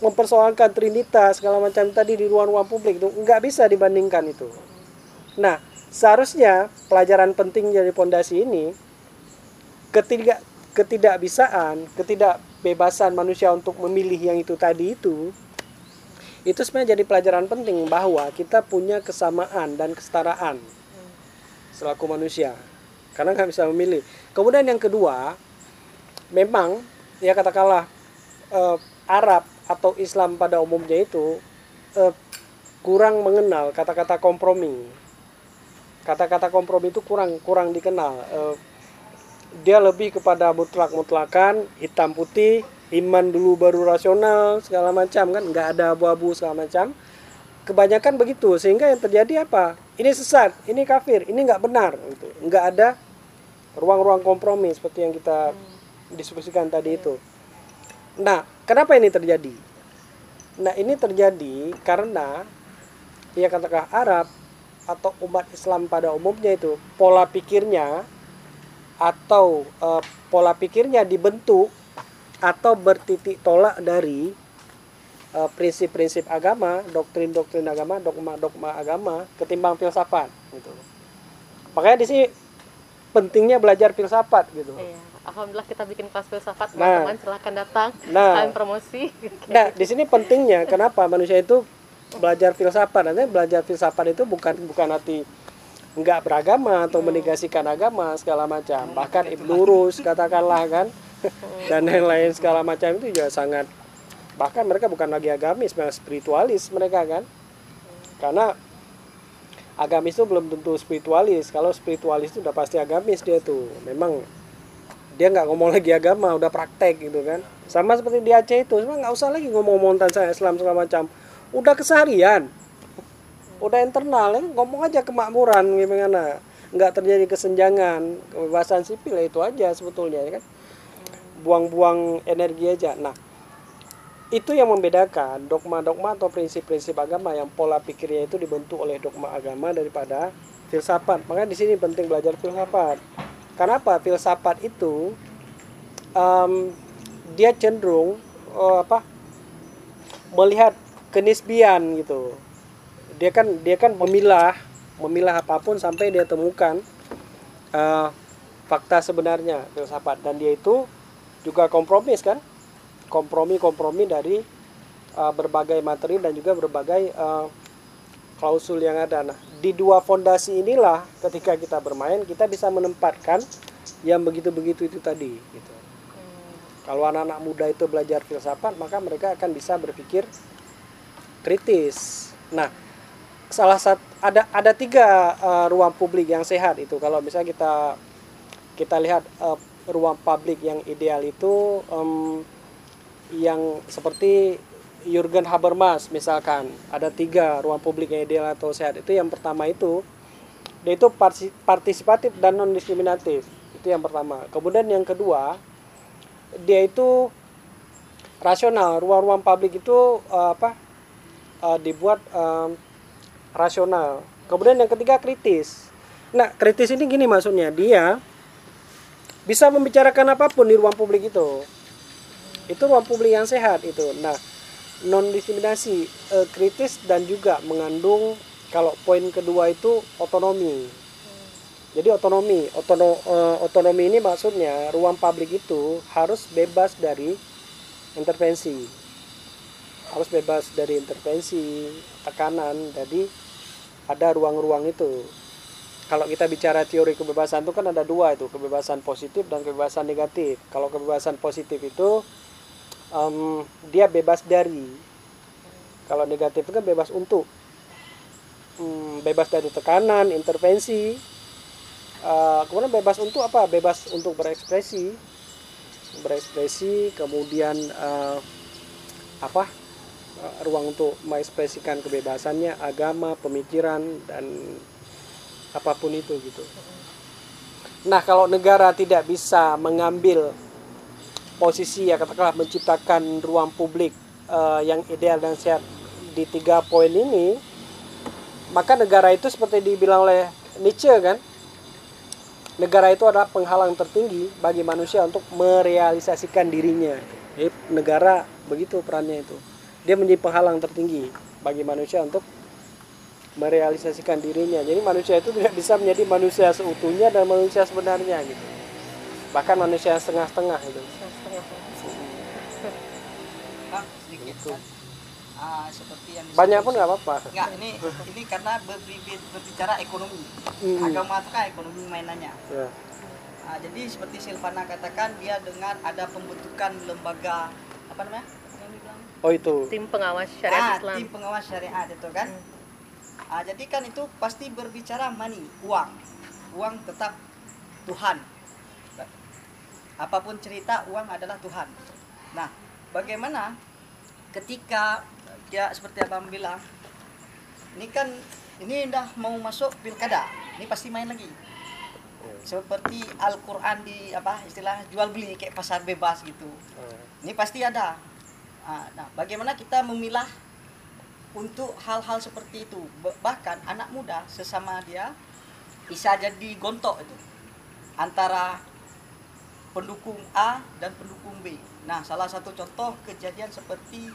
mempersoalkan trinitas segala macam tadi di ruang-ruang publik itu nggak bisa dibandingkan itu. Nah, seharusnya pelajaran penting dari pondasi ini ketidak ketidakbisaan, ketidakbebasan manusia untuk memilih yang itu tadi itu itu sebenarnya jadi pelajaran penting bahwa kita punya kesamaan dan kesetaraan selaku manusia karena nggak bisa memilih. Kemudian yang kedua, memang ya katakanlah eh, Arab atau Islam pada umumnya itu eh, kurang mengenal kata-kata kompromi. Kata-kata kompromi itu kurang kurang dikenal. Eh, dia lebih kepada mutlak-mutlakan, hitam putih, iman dulu baru rasional segala macam kan nggak ada abu-abu segala macam. Kebanyakan begitu sehingga yang terjadi apa? Ini sesat ini kafir ini nggak benar gitu. Nggak ada ruang-ruang kompromi seperti yang kita diskusikan tadi itu. Nah kenapa ini terjadi? Nah ini terjadi karena ya katakan Arab atau umat Islam pada umumnya itu pola pikirnya atau uh, pola pikirnya dibentuk atau bertitik tolak dari eh, prinsip-prinsip agama, doktrin-doktrin agama, dogma-dogma agama ketimbang filsafat gitu. Makanya di sini pentingnya belajar filsafat gitu. Iya. Alhamdulillah kita bikin kelas filsafat Nah. teman-teman silahkan datang Nah. kalian promosi Nah, di sini pentingnya kenapa manusia itu belajar filsafat. Nanti belajar filsafat itu bukan bukan arti nggak beragama atau menegasikan agama segala macam. Bahkan Ibnu Rus katakanlah kan dan lain-lain segala macam itu juga sangat bahkan mereka bukan lagi agamis, malah spiritualis mereka kan. Karena agamis itu belum tentu spiritualis. Kalau spiritualis itu udah pasti agamis dia tuh. Memang dia nggak ngomong lagi agama udah praktek gitu kan sama seperti di Aceh itu sebenarnya nggak usah lagi ngomong-ngomong tentang Islam segala macam udah keseharian. Udah internal ya, ngomong aja kemakmuran gimana? Nggak terjadi kesenjangan kebebasan sipil ya itu aja sebetulnya ya kan? Buang-buang energi aja. Nah itu yang membedakan dogma-dogma atau prinsip-prinsip agama yang pola pikirnya itu dibentuk oleh dogma agama daripada filsafat. Makanya di sini penting belajar filsafat. Kenapa filsafat itu em, dia cenderung eh, apa melihat kenisbian gitu. Dia kan dia kan memilah memilah apa pun sampai dia temukan eh, fakta sebenarnya filsafat dan dia itu juga kompromis kan kompromi-kompromi dari eh, berbagai materi dan juga berbagai eh, klausul yang ada. Nah, di dua fondasi inilah ketika kita bermain kita bisa menempatkan yang begitu-begitu itu tadi gitu. Kalau anak-anak muda itu belajar filsafat, maka mereka akan bisa berpikir kritis. Nah, salah satu ada ada tiga uh, ruang publik yang sehat itu. Kalau misalnya kita kita lihat uh, ruang publik yang ideal itu em, yang seperti Jurgen Habermas misalkan ada tiga ruang publik yang ideal atau sehat itu yang pertama itu dia itu parti- partisipatif dan non diskriminatif itu yang pertama kemudian yang kedua dia itu rasional ruang-ruang publik itu eh, apa eh, dibuat eh, rasional. Kemudian yang ketiga kritis. Nah kritis ini gini maksudnya. Dia bisa membicarakan apa pun di ruang publik itu. Itu ruang publik yang sehat itu. Nah non diskriminasi eh, kritis dan juga mengandung kalau poin kedua itu otonomi. Jadi otonomi otono, eh, otonomi ini maksudnya ruang publik itu harus bebas dari intervensi harus bebas dari intervensi tekanan. Jadi ada ruang-ruang itu. Kalau kita bicara teori kebebasan itu kan ada dua itu kebebasan positif dan kebebasan negatif. Kalau kebebasan positif itu em, dia bebas dari. Kalau negatif itu kan bebas untuk Hmm, bebas dari tekanan intervensi. Eh, kemudian bebas untuk apa? Bebas untuk berekspresi. Berekspresi kemudian eh, apa ruang untuk mengekspresikan kebebasannya agama pemikiran dan apa pun itu gitu. Nah kalau negara tidak bisa mengambil posisi ya katakanlah menciptakan ruang publik eh, yang ideal dan sehat di tiga poin ini maka negara itu seperti dibilang oleh Nietzsche kan negara itu adalah penghalang tertinggi bagi manusia untuk merealisasikan dirinya. Jadi negara begitu perannya itu dia menjadi penghalang tertinggi bagi manusia untuk merealisasikan dirinya. Jadi manusia itu tidak bisa menjadi manusia seutuhnya dan manusia sebenarnya gitu. Bahkan manusia setengah-setengah itu. Setengah. Bang, sedikit kan. Ah, seperti yang Banyak pun nggak apa-apa. Enggak, ini ini karena berbi- berbicara ekonomi. Hmm. Agama itu kan ekonomi mainannya. Ya. Ah, jadi seperti Silvana katakan dia dengan ada pembentukan lembaga apa namanya? Oh itu. Tim pengawas syariat ah, Islam. tim pengawas syariat itu kan. Ah, jadi kan itu pasti berbicara money, uang. Uang tetap Tuhan. Apa pun cerita, uang adalah Tuhan. Nah, bagaimana ketika ya seperti abang bilang, ini kan ini udah mau masuk pilkada, ini pasti main lagi. Seperti Al-Quran di apa istilah jual beli kayak pasar bebas gitu. Ini pasti ada. Ah, Nah, bagaimana kita memilah untuk hal-hal seperti itu? Ba- Bahkan anak muda sesama dia bisa jadi gontok itu antara pendukung A dan pendukung B. Nah, salah satu contoh kejadian seperti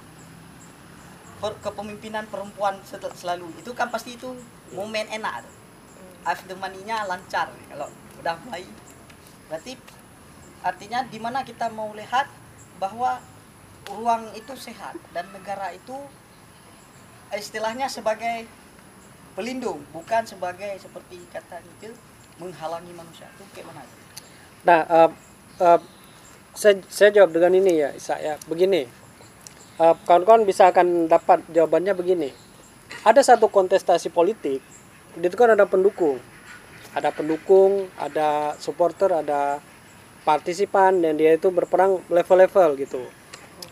per- kepemimpinan perempuan sel- selalu itu kan pasti itu momen enak tuh. After lancar kalau udah mulai. Berarti artinya di mana kita mau lihat bahwa ruang itu sehat dan negara itu istilahnya sebagai pelindung bukan sebagai seperti kata itu menghalangi manusia itu kayak mana? Nah, eh, eh, saya, saya jawab dengan ini ya, Isa ya. Begini, Eh, kawan-kawan bisa akan dapat jawabannya begini. Ada satu kontestasi politik, itu kan ada pendukung, ada pendukung, ada supporter, ada partisipan, dan dia itu berperang level-level gitu.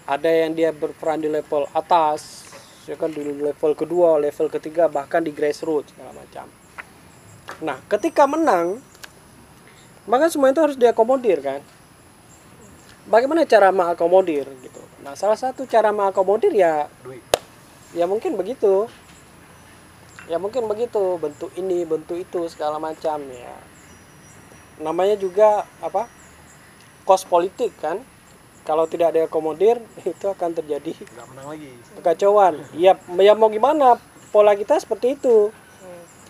Ada yang dia berperan di level atas, ya kan di level kedua, level ketiga, bahkan di grassroots segala macam. Nah, ketika menang, maka semua itu harus diakomodir kan? Bagaimana cara mengakomodir gitu? Nah salah satu cara mengakomodir ya ya mungkin begitu. Ya mungkin begitu bentuk ini bentuk itu segala macam ya. Namanya juga apa kos politik kan kalau tidak diakomodir [LAUGHS] itu akan terjadi nggak menang lagi. kekacauan. Ya ya mau gimana? Pola kita seperti itu.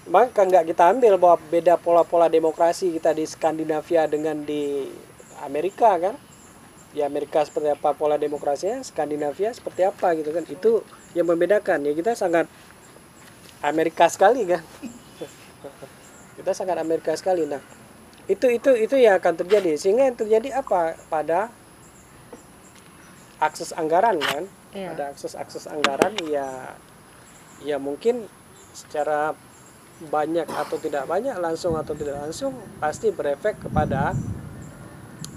Maka nggak kita ambil bahwa beda pola-pola demokrasi kita di Skandinavia dengan di Amerika kan? Di Amerika seperti apa pola demokrasinya Skandinavia seperti apa gitu kan? Itu yang membedakan. Ya kita sangat Amerika sekali kan? [LAUGHS] Kita sangat Amerika sekali. Nah itu itu itu yang akan terjadi. Sehingga yang terjadi apa? Pada akses anggaran kan Iya. ada akses akses anggaran ya ya mungkin secara banyak atau tidak banyak langsung atau tidak langsung pasti berefek kepada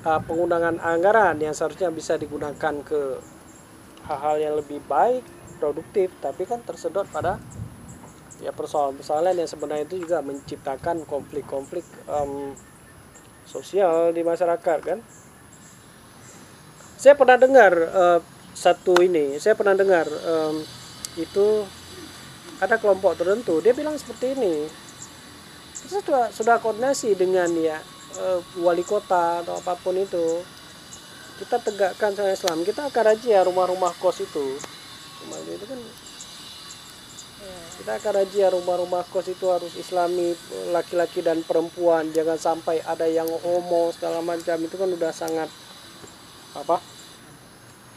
uh, penggunaan anggaran yang seharusnya bisa digunakan ke hal-hal yang lebih baik produktif tapi kan tersedot pada ya persoalan-persoalan yang sebenarnya itu juga menciptakan konflik-konflik em, sosial di masyarakat kan saya pernah dengar eh, satu ini saya pernah dengar em, itu ada kelompok tertentu dia bilang seperti ini. Kita sudah sudah koordinasi dengan ya eh, wali kota atau apa pun itu kita tegakkan sama Islam. Kita akan razia rumah-rumah kos itu. Rumah itu kan kita akan razia rumah-rumah kos itu harus islami laki-laki dan perempuan. Jangan sampai ada yang homo segala macam. Itu kan udah sangat apa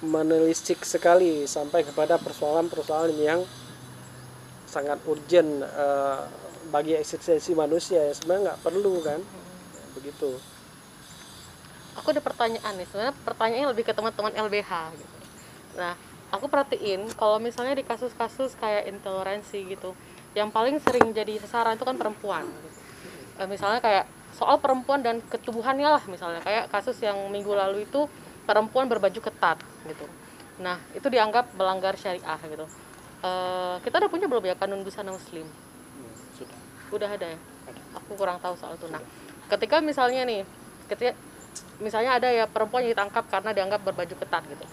menelisik sekali sampai kepada persoalan-persoalan yang sangat urgent eh, bagi eksistensi manusia ya. Sebenarnya nggak perlu kan? Begitu. Aku ada pertanyaan nih. Sebenarnya pertanyaannya lebih ke teman-teman LBH gitu. nah aku perhatiin kalau misalnya di kasus-kasus kayak intoleransi gitu yang paling sering jadi sasaran itu kan perempuan. Gitu. Eh, misalnya kayak soal perempuan dan ketubuhannya lah misalnya. Kayak kasus yang minggu lalu itu perempuan berbaju ketat gitu. Nah itu dianggap melanggar syariah gitu. Eh, kita udah punya belum ya kanun busana muslim? Sudah. Udah ada ya? Aku kurang tahu soal itu. Nah ketika misalnya nih ketika misalnya ada ya perempuan yang ditangkap karena dianggap berbaju ketat gitu.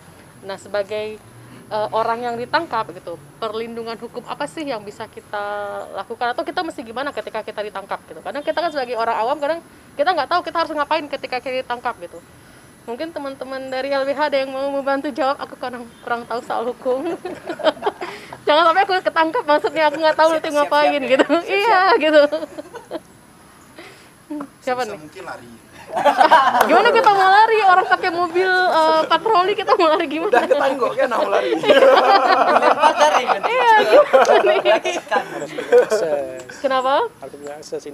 Nah sebagai eh, orang yang ditangkap gitu perlindungan hukum apa sih yang bisa kita lakukan? Atau kita mesti gimana ketika kita ditangkap gitu? Kadang kita kan sebagai orang awam kadang kita nggak tahu kita harus ngapain ketika kita ditangkap gitu mungkin teman-teman dari LBH ada yang mau membantu jawab? Aku kurang kurang tahu soal hukum. [LAUGHS] Jangan sampai aku ketangkap maksudnya aku nggak tahu nanti ngapain gitu. Iya gitu. [LAUGHS] Siapa nih? mungkin lari. Gimana kita mau lari? Orang pakai mobil eh, patroli kita mau lari gimana? Udah ketanggok kan mau lari. [LAUGHS] Iya. Gitu nih? Akses kenapa?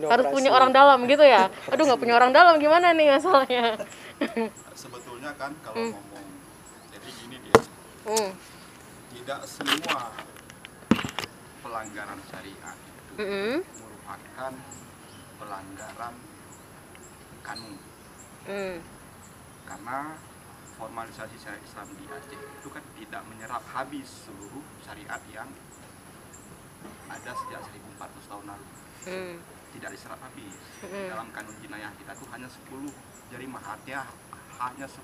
Harus punya orang dalam gitu ya? Aduh nggak punya orang dalam gimana nih masalahnya [LAUGHS] sebetulnya kan kalau ngomong jadi gini dia hmm. tidak semua pelanggaran syariat itu Mm-mm. merupakan pelanggaran kanun Hmm. karena formalisasi syariat Islam di Aceh itu kan tidak menyerap habis seluruh syariat yang ada sejak 1400 tahun lalu Hmm. tidak diserap habis Mm-mm. dalam kanun jinayah kita tuh hanya 10 jarimah artinya hanya 10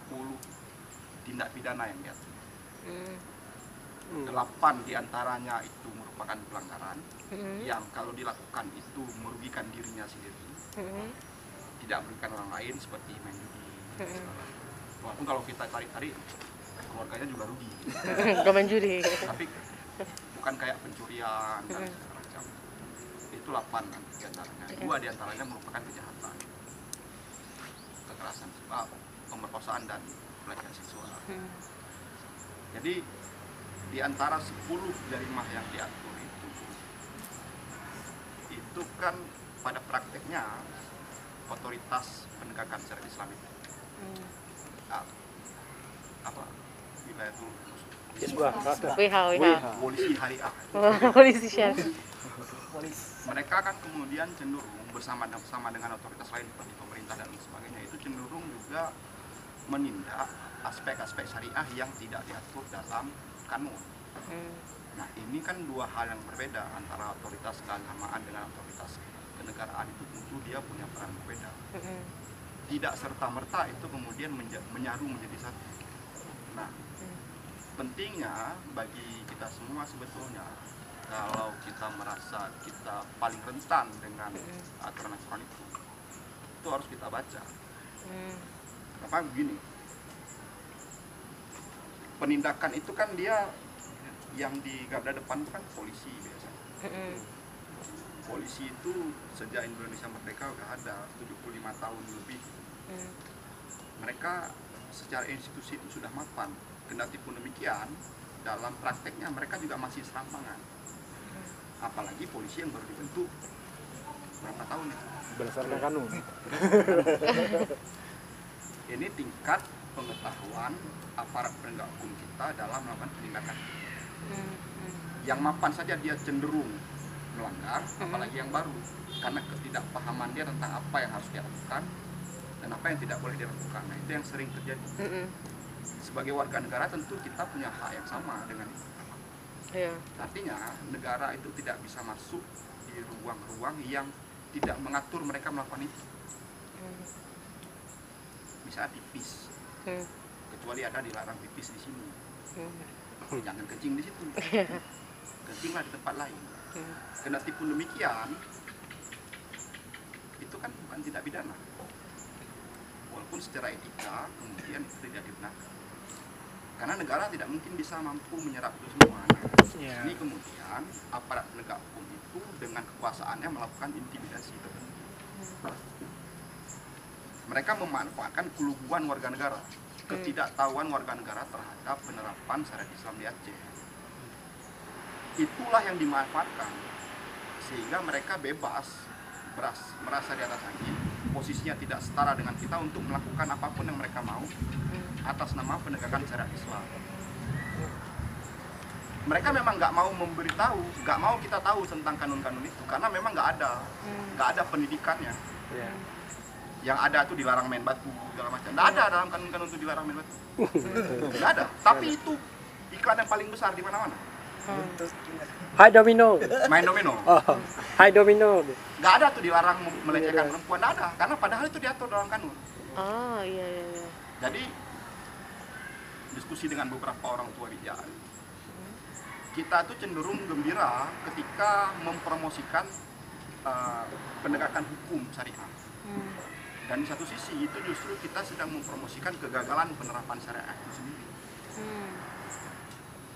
tindak pidana yang diatur Hmm. delapan di antaranya itu merupakan pelanggaran Hmm. yang kalau dilakukan itu merugikan dirinya sendiri Hmm. tidak merugikan orang lain seperti main judi Mm-mm. walaupun kalau kita tarik-tarik keluarganya juga rugi [LAUGHS] Gak main judi. tapi bukan kayak pencurian dan segala macam itu delapan kan di antaranya dua di antaranya merupakan kejahatan kekerasan seksual pemerkosaan dan pelecehan seksual Hmm. jadi di antara 10 jarimah yang diatur itu itu kan pada prakteknya otoritas penegakan syariat Islam itu Hmm. ah, apa. WH, WH. polisi hari A Polisi chef. mereka kan kemudian cenderung bersama bersama dengan otoritas lain seperti dan sebagainya itu cenderung juga menindak aspek-aspek syariah yang tidak diatur dalam kanun. Hmm. Nah ini kan dua hal yang berbeda antara otoritas keagamaan dengan otoritas kenegaraan itu tentu dia punya peran berbeda. Hmm. Tidak serta merta itu kemudian menja- menyaru menjadi satu. Nah pentingnya bagi kita semua sebetulnya kalau kita merasa kita paling rentan dengan aturan-aturan itu itu harus kita baca. Hmm. apa begini penindakan itu kan dia yang di garda depan itu kan polisi biasanya Hmm. polisi itu sejak Indonesia merdeka udah ada 75 tahun lebih. Hmm. mereka secara institusi itu sudah mapan. Kendati pun demikian dalam prakteknya mereka juga masih serampangan. Apalagi polisi yang baru dibentuk berapa tahun ya Berdasarkan kanun. [LAUGHS] ini tingkat pengetahuan aparat penegak hukum kita dalam melakukan penindakan Hmm. yang mapan saja dia cenderung melanggar apalagi yang baru karena ketidakpahaman dia tentang apa yang harus dia lakukan dan apa yang tidak boleh dilakukan nah itu yang sering terjadi Hmm. sebagai warga negara tentu kita punya hak yang sama dengan itu Iya. artinya negara itu tidak bisa masuk di ruang-ruang yang tidak mengatur mereka melakukan itu Hmm. bisa tipis Hmm. kecuali ada dilarang pipis di sini Hmm. jangan kencing di situ [LAUGHS] kencinglah di tempat lain Hmm. kendati pun demikian itu kan bukan tidak pidana walaupun secara etika kemudian itu tidak dibenarkan karena negara tidak mungkin bisa mampu menyerap itu semua Ya. ini kemudian aparat penegak hukum itu dengan kekuasaannya melakukan intimidasi. Tertentu mereka memanfaatkan keluguan warga negara ketidaktahuan warga negara terhadap penerapan syariat Islam di Aceh. Itulah yang dimanfaatkan sehingga mereka bebas beras, merasa di atas angin posisinya tidak setara dengan kita untuk melakukan apa pun yang mereka mau atas nama penegakan syariat Islam mereka memang nggak mau memberitahu nggak mau kita tahu tentang kanun-kanun itu karena memang nggak ada nggak ada pendidikannya. Ya. yang ada tuh dilarang main batu segala macam. Nggak ada dalam kanun-kanun itu dilarang main batu. [LAUGHS] Nggak ada. Tapi itu iklan yang paling besar di mana-mana. Hai Domino. main domino. [LAUGHS] Oh, Hai Domino. nggak ada tuh dilarang mem- melecehkan perempuan. Nggak ada. Karena padahal itu diatur dalam kanun. Oh, iya iya iya. jadi diskusi dengan beberapa orang tua Rijal kita tuh cenderung gembira ketika mempromosikan uh, penegakan hukum syariah Hmm. dan di satu sisi itu justru kita sedang mempromosikan kegagalan penerapan syariat itu sendiri Hmm.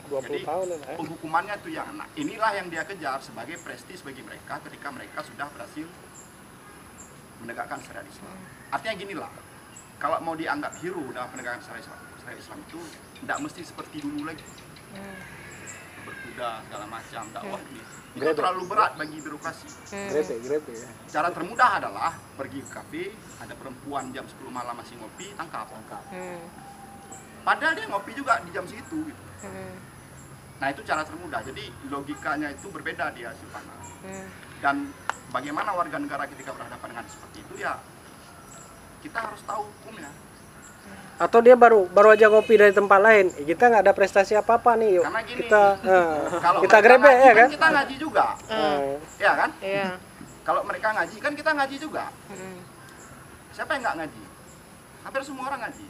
20 Jadi, tahun ya eh? penghukumannya tuh yang nah, inilah yang dia kejar sebagai prestis bagi mereka ketika mereka sudah berhasil menegakkan syariat Islam. Artinya gini lah, kalau mau dianggap hero dalam penegakan syariat Islam, syariat Islam itu tidak mesti seperti dulu lagi Hmm. Berkuda segala macam dakwah ini. Itu Grepe. terlalu berat bagi birokrasi. Hmm. grepe grepe ya Cara termudah adalah pergi ke kafe, ada perempuan jam 10 malam masih ngopi, tangkap. Hmm. Padahal dia ngopi juga di jam segitu. Gitu. Hmm. Nah itu cara termudah. Jadi logikanya itu berbeda dia Silvana. Hmm. dan bagaimana warga negara ketika berhadapan dengan seperti itu ya kita harus tahu hukumnya atau dia baru baru aja ngopi dari tempat lain. Eh, kita nggak ada prestasi apa apa nih yuk. Karena gini, kita eh, [LAUGHS] kalau kita grepe ngaji ya kan kita ngaji juga. Eh, ya kan? Iya. kalau mereka ngaji kan kita ngaji juga. Hmm. siapa yang nggak ngaji? Hampir semua orang ngaji.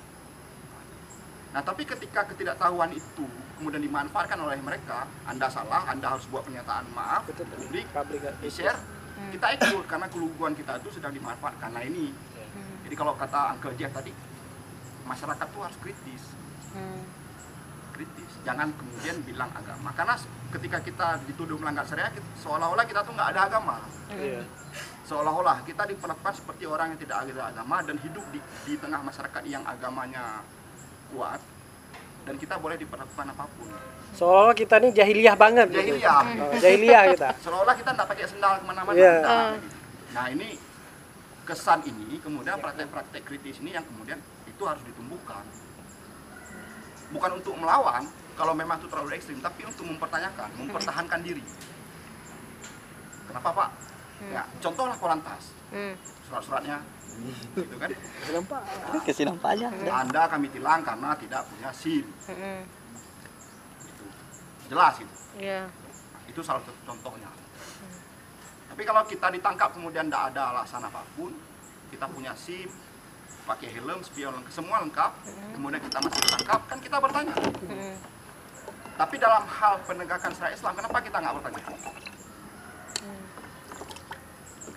Nah tapi ketika ketidaktahuan itu kemudian dimanfaatkan oleh mereka anda salah anda harus buat pernyataan maaf Betul. publik public di share kita ikut. Karena keluguan kita itu sedang dimanfaatkan. Nah ini. Jadi kalau kata Uncle Jeff tadi masyarakat tuh harus kritis Hmm. kritis jangan kemudian bilang agama karena ketika kita dituduh melanggar syariat kita- seolah-olah kita tuh nggak ada agama Iya. seolah-olah kita diperlakukan seperti orang yang tidak ada agama dan hidup di, di tengah masyarakat yang agamanya kuat dan kita boleh diperlakukan apa pun seolah kita nih jahiliyah banget gitu. jahiliyah Oh, jahiliyah kita [LAUGHS] seolah-olah kita nggak pakai sendal ke mana-mana. Nggak. nah ini kesan ini kemudian praktek-praktek kritis ini yang kemudian itu harus ditumbuhkan. Bukan untuk melawan kalau memang itu terlalu ekstrim tapi untuk mempertanyakan mempertahankan diri. Kenapa pak? Ya contohlah Polantas Hmm. surat-suratnya. Gitu kan? Kesinampanya. anda kami tilang karena tidak punya SIM. Hmm. Gitu. jelas itu Iya. itu salah satu contohnya. Tapi kalau kita ditangkap kemudian tidak ada alasan apa pun kita punya SIM pakai helm spion lengkap, semua lengkap. Kemudian kita masih ditangkap kan kita bertanya. Hmm. tapi dalam hal penegakan syariat Islam kenapa kita nggak bertanya?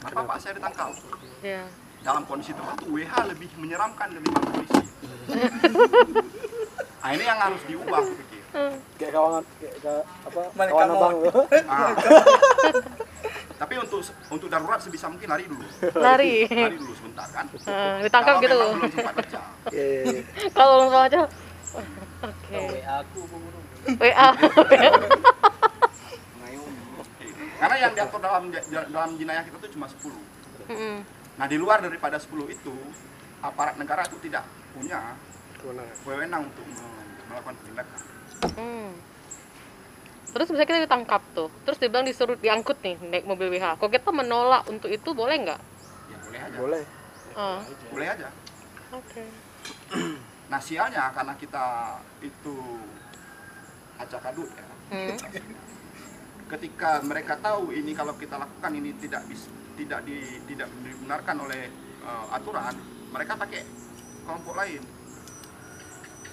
Kenapa pak saya ditangkap? Iya. dalam kondisi tertentu WH lebih menyeramkan daripada polisi. [LAUGHS] Nah ini yang harus diubah pikir. Kayak kawan kayak, apa? Kawan abang [LAUGHS] Ah. [LAUGHS] tapi untuk untuk darurat sebisa mungkin lari dulu. Lari. lari dulu sebentar kan Eh, ditangkap Kalau gitu. Kalau langsung aja. Oke. aku WA. karena yang diatur dalam dalam jenayah kita itu cuma 10 Hmm. nah di luar daripada 10 itu aparat negara itu tidak punya wewenang untuk melakukan penindakan Hmm. Terus bisa kita ditangkap tuh. Terus dibilang disuruh diangkut nih naik mobil WH. Kalau kita menolak untuk itu boleh nggak? ya boleh aja boleh Ah, boleh aja. Oke. [CLEARS THROAT] nah sialnya karena kita itu acak adut ya. Hmm. ketika mereka tahu ini kalau kita lakukan ini tidak bis, tidak di, tidak dibenarkan oleh eh, aturan mereka pakai kelompok lain.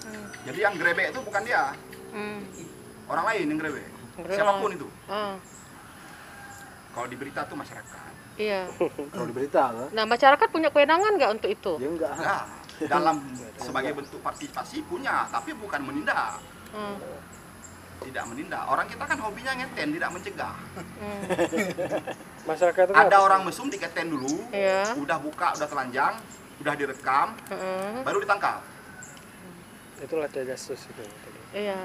Hmm. jadi yang grebek itu bukan dia. Hmm. orang lain yang grebek. Siapa pun itu. Ah, kalau di berita tuh masyarakat iya. [LAUGHS] kalau di berita kan Nah, masyarakat punya kewenangan nggak untuk itu? ya enggak nah, dalam sebagai bentuk partisipasi punya tapi bukan menindak Hmm. tidak menindak orang kita kan hobinya ngeten tidak mencegah Hmm. [LAUGHS] masyarakat itu ada orang mesum diketen dulu Iya. udah buka udah telanjang udah direkam Heeh. baru ditangkap itulah jasus itu. Iya.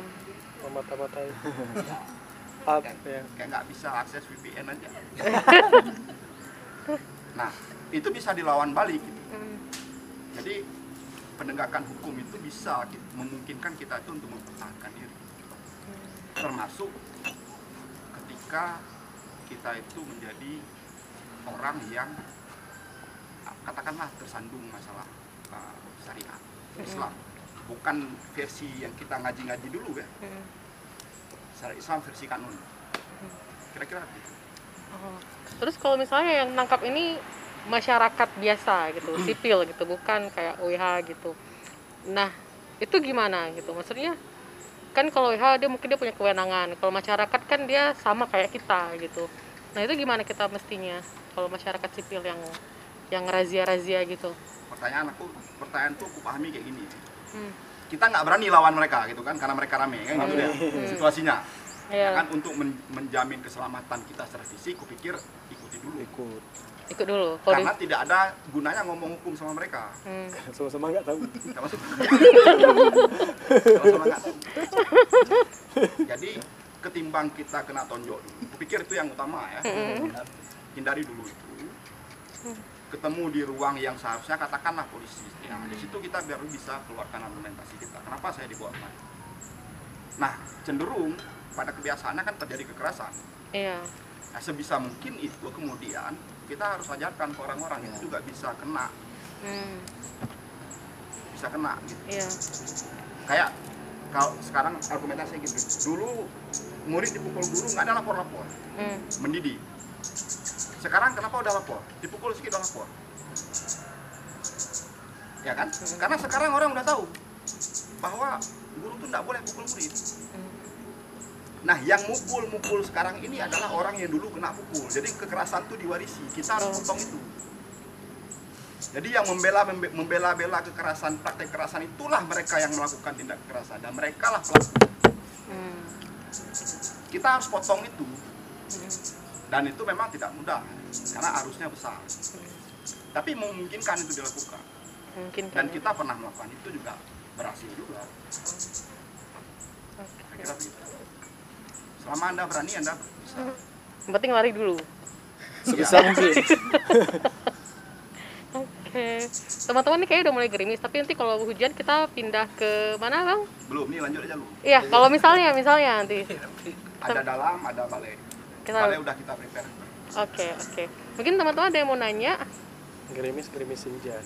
memata-matai up [LAUGHS] ya kayak nggak bisa akses VPN aja nah itu bisa dilawan balik gitu. Hmm. jadi penegakan hukum itu bisa ki- memungkinkan kita itu untuk mempertahankan diri termasuk ketika kita itu menjadi orang yang ah, katakanlah tersandung masalah uh, syariat Islam bukan versi yang kita ngaji-ngaji dulu ya Hmm. syariat Islam versi kanun kira-kira gitu Oh. Terus kalau misalnya yang nangkap ini masyarakat biasa gitu, sipil gitu, bukan kayak WH gitu. Nah, itu gimana gitu? Maksudnya kan kalau WH dia mungkin dia punya kewenangan, kalau masyarakat kan dia sama kayak kita gitu. Nah, itu gimana kita mestinya kalau masyarakat sipil yang yang razia-razia gitu? pertanyaan aku pertanyaan tuh aku pahami kayak gini Hmm. kita nggak berani lawan mereka gitu kan karena mereka rame kan gitu ya situasinya Iya. Ya kan untuk men- menjamin keselamatan kita secara fisik kupikir ikuti dulu. Ikut. Ikut dulu. Kalau di- karena tidak ada gunanya ngomong hukum sama mereka. Hmm. [LAUGHS] sama-sama nggak tahu. Nggak masuk [LAUGHS] Sama-sama nggak tahu. jadi ketimbang kita kena tonjok dulu kupikir itu yang utama ya. Hindari dulu itu. Ketemu di ruang yang seharusnya katakanlah polisi. Ya di situ kita baru bisa keluarkan argumentasi kita. Kenapa saya dibawa kemari? Nah cenderung pada kebiasaannya kan terjadi kekerasan. Iya. Nah sebisa mungkin itu kemudian kita harus ajarkan ke orang-orang itu juga bisa kena. Hmm. bisa kena gitu. Iya. kayak kalau sekarang argumentasi gitu. Dulu murid dipukul guru nggak ada lapor-lapor. Hmm. mendidih sekarang kenapa udah lapor? Dipukul sedikit udah lapor. Ya kan? Karena sekarang orang udah tahu bahwa guru tuh nggak boleh pukul murid nah yang mukul-mukul sekarang ini adalah orang yang dulu kena pukul. Jadi kekerasan tuh diwarisi. Kita harus potong itu. Jadi yang membela membe- membela-bela kekerasan praktek kekerasan itulah mereka yang melakukan tindak kekerasan. Dan mereka lah pelaku. Hmm. kita harus potong itu. Dan itu memang tidak mudah karena arusnya besar. Tapi memungkinkan itu dilakukan. Mungkin dan kita pernah melakukan itu juga berhasil juga. Saya kira begitu selama anda berani anda bisa Yang penting lari dulu. sebisa mungkin [LAUGHS] Oke. Teman-teman ini kayaknya udah mulai gerimis, tapi nanti kalau hujan kita pindah ke mana, Bang? belum nih lanjut aja lu Iya, kalau misalnya misalnya nanti. ada dalam ada balai Kita balai udah kita prepare Oke, oke. Mungkin teman-teman ada yang mau nanya, gerimis gerimis senja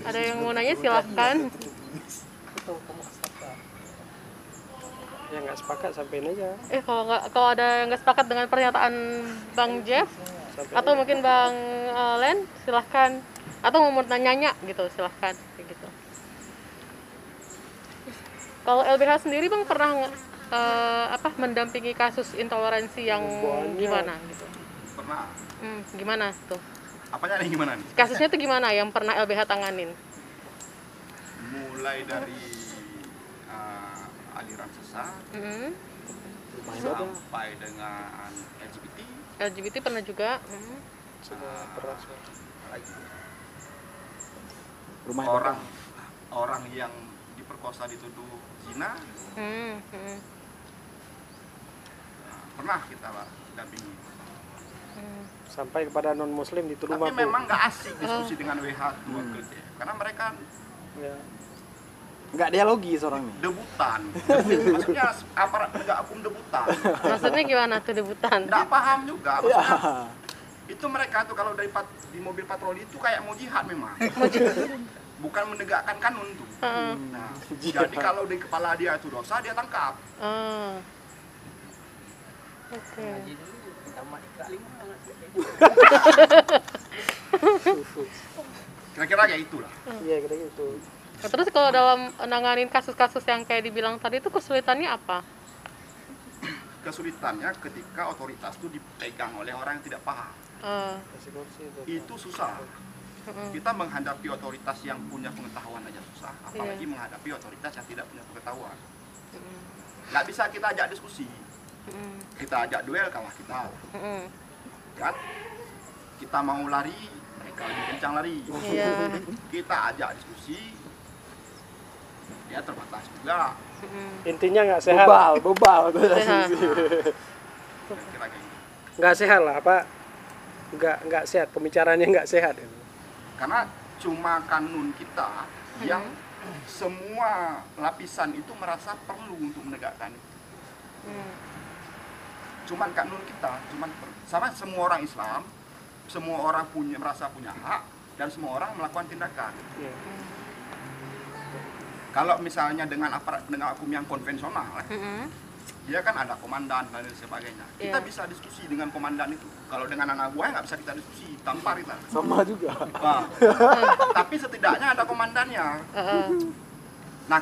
ada yang mau nanya silahkan. Ya nggak sepakat sampai aja Eh kalau nggak kalau ada yang nggak sepakat dengan pernyataan Bang Jeff sampai atau mungkin Bang eh, Len, silahkan. Atau mau nanya gitu, silahkan kayak gitu. Kalau LBH sendiri Bang pernah eh, apa mendampingi kasus intoleransi yang Banyak. gimana gitu? pernah Hmm, gimana tuh? apanya nih gimana nih Kasusnya tuh gimana yang pernah LBH tanganin? mulai dari uh, aliran sesat Hmm, sampai dengan LGBT LGBT pernah juga. Hmm. semua pernah lagi rumah orang orang yang diperkosa dituduh zina. Hmm, hmm, nah, pernah kita lah dampingi. Hmm. sampai kepada non muslim dituduh tapi mabuk memang nggak asik diskusi dengan WH dua kerja karena mereka ya. Nggak dialogi seorang nih debutan. Maksudnya aparat penegak hukum debutan. Maksudnya gimana tuh debutan? nggak paham juga ya. itu mereka tuh kalau dari pat- di mobil patroli itu kayak mau jihad memang. Bukan menegakkan kanun tuh. Heeh. nah, jadi kalau di kepala dia itu dosa dia tangkap. Ah. Oke. kira-kira kayak itulah. Iya kira gitu. Nah, terus kalau dalam nanganin kasus-kasus yang kayak dibilang tadi itu kesulitannya apa? kesulitannya ketika otoritas itu dipegang oleh orang yang tidak paham. Kursi itu susah. Mm, kita menghadapi otoritas yang punya pengetahuan aja susah apalagi Iya. menghadapi otoritas yang tidak punya pengetahuan. Nggak bisa kita ajak diskusi. Mm, kita ajak duel kalah kita. Mm, kan? Kita mau lari mereka lebih kencang lari. Iya. kita ajak diskusi ya terbatas juga. Intinya nggak sehat. Bebal bebal [LAUGHS] Sehat. nggak sehat lah apa? Nggak nggak sehat. Pembicaraannya nggak sehat itu. Karena cuma kanun kita yang semua lapisan itu merasa perlu untuk menegakkan itu. Mm. cuman kanun kita cuman per- sama semua orang Islam semua orang punya merasa punya hak dan semua orang melakukan tindakan. Iya. Kalau misalnya dengan aparat penegak hukum yang konvensional Mm-mm. dia kan ada komandan dan lain sebagainya. Kita Iya. bisa diskusi dengan komandan itu. Kalau dengan anak buah nggak bisa kita diskusi tampar kita. Sama juga. Nah, [LAUGHS] tapi setidaknya ada komandannya. Nah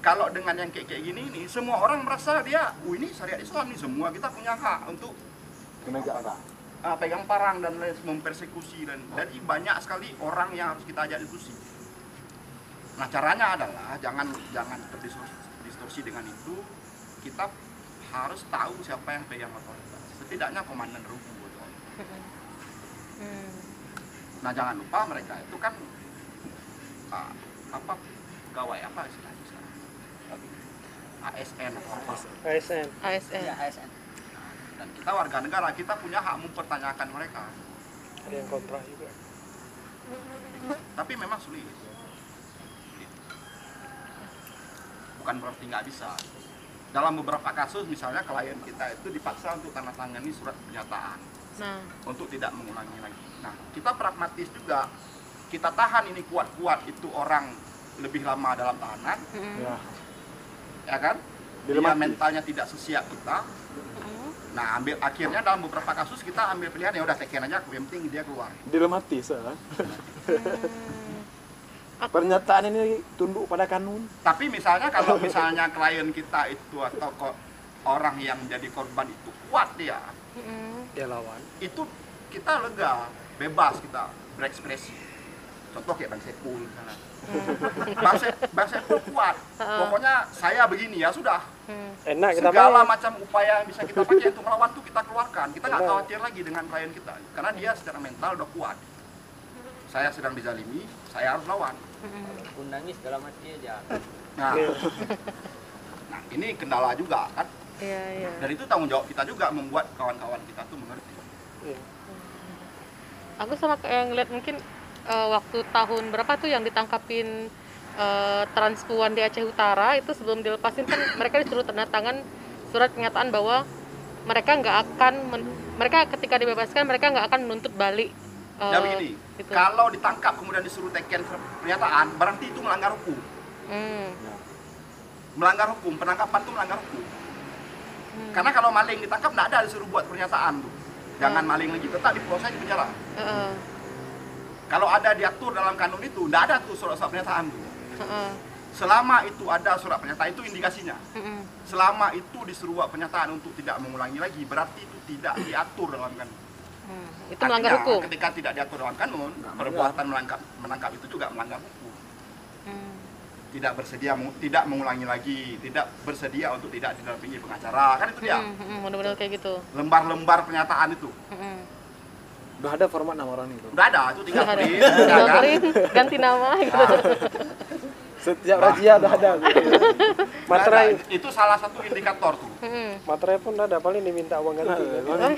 kalau dengan yang kayak kayak gini ini semua orang merasa dia oh ini syariat Islam nih semua kita punya hak untuk menegakkan uh, pegang parang dan mempersekusi dan dan banyak sekali orang yang harus kita ajak diskusi. Nah caranya adalah jangan jangan terdistorsi distorsi dengan itu kita harus tahu siapa yang pegang otoritas. Setidaknya komandan gitu. Hmm. Nah jangan lupa mereka itu kan uh, apa pegawai apa istilahnya sekarang? ASN atau apa? ASN ASN Ya, ASN. dan kita warga negara kita punya hak mempertanyakan mereka ada yang kontrak juga tapi memang sulit bukan berarti nggak bisa. Dalam beberapa kasus misalnya klien kita itu dipaksa untuk tanda tangani surat pernyataan. Nah. Untuk tidak mengulangi lagi. Nah kita pragmatis juga. Kita tahan ini kuat-kuat itu orang lebih lama dalam tahanan. Mm, ya. Ya kan? Dia mentalnya tidak sesiap kita. Mm. nah ambil akhirnya dalam beberapa kasus kita ambil pilihan ya udah tekan aja yang penting dia keluar. Dilematis ah. Pernyataan ini tunduk pada kanun Tapi misalnya kalau misalnya klien kita itu atau kok orang yang menjadi korban itu kuat dia, Mm, dia lawan itu kita lega, bebas kita berekspresi. Contoh kayak Bang Sepul misalnya. Bang, Se Bang Sepul kuat. Pokoknya saya begini ya sudah. mm. enak kita Segala main macam upaya yang bisa kita pakai untuk melawan itu kita keluarkan. Kita nggak khawatir lagi dengan klien kita. Karena dia secara mental udah kuat. Saya sedang dizalimi, saya harus lawan. Pun nangis dalam hati aja. Nah, Iya. [LAUGHS] nah ini kendala juga kan. iya iya Dan itu tanggung jawab kita juga membuat kawan-kawan kita tuh mengerti. Iya. aku sama kayak ngeliat mungkin eh, waktu tahun berapa tuh yang ditangkapin eh, transpuan di Aceh Utara itu sebelum dilepasin kan [COUGHS] mereka disuruh tanda tangan surat pernyataan bahwa mereka nggak akan men- mereka ketika dibebaskan mereka nggak akan menuntut balik ya begini, gitu. kalau ditangkap kemudian disuruh teken pernyataan, berarti itu melanggar hukum. Hmm, Melanggar hukum, penangkapan itu melanggar hukum. Karena kalau maling ditangkap, nggak ada disuruh buat pernyataan tuh. Jangan maling lagi, tetap diproses di penjara. heeh, Kalau ada diatur dalam kanun itu, nggak ada tuh surat-surat pernyataan tuh. heeh, Selama itu ada surat pernyataan itu indikasinya. heeh. Selama itu disuruh buat pernyataan untuk tidak mengulangi lagi, berarti itu tidak diatur dalam kanun. Hmm, itu melanggar Artinya, hukum? Ketika tidak diatur dalam kanun, perbuatan melangkap, menangkap itu juga melanggar hukum. Hmm, Tidak bersedia, tidak mengulangi lagi, tidak bersedia untuk tidak didampingi pengacara, kan itu dia. hmm, hmm, bener-bener kayak gitu. Lembar-lembar pernyataan itu, Hmm, udah ada format nama orang itu? Udah ada, itu tinggal Udah print, tinggal kan? print, ganti nama gitu. Setiap razia udah ada. Udah materai. Ada. Itu salah satu indikator tuh. Hmm, materai pun ada paling diminta uang ganti. Nah,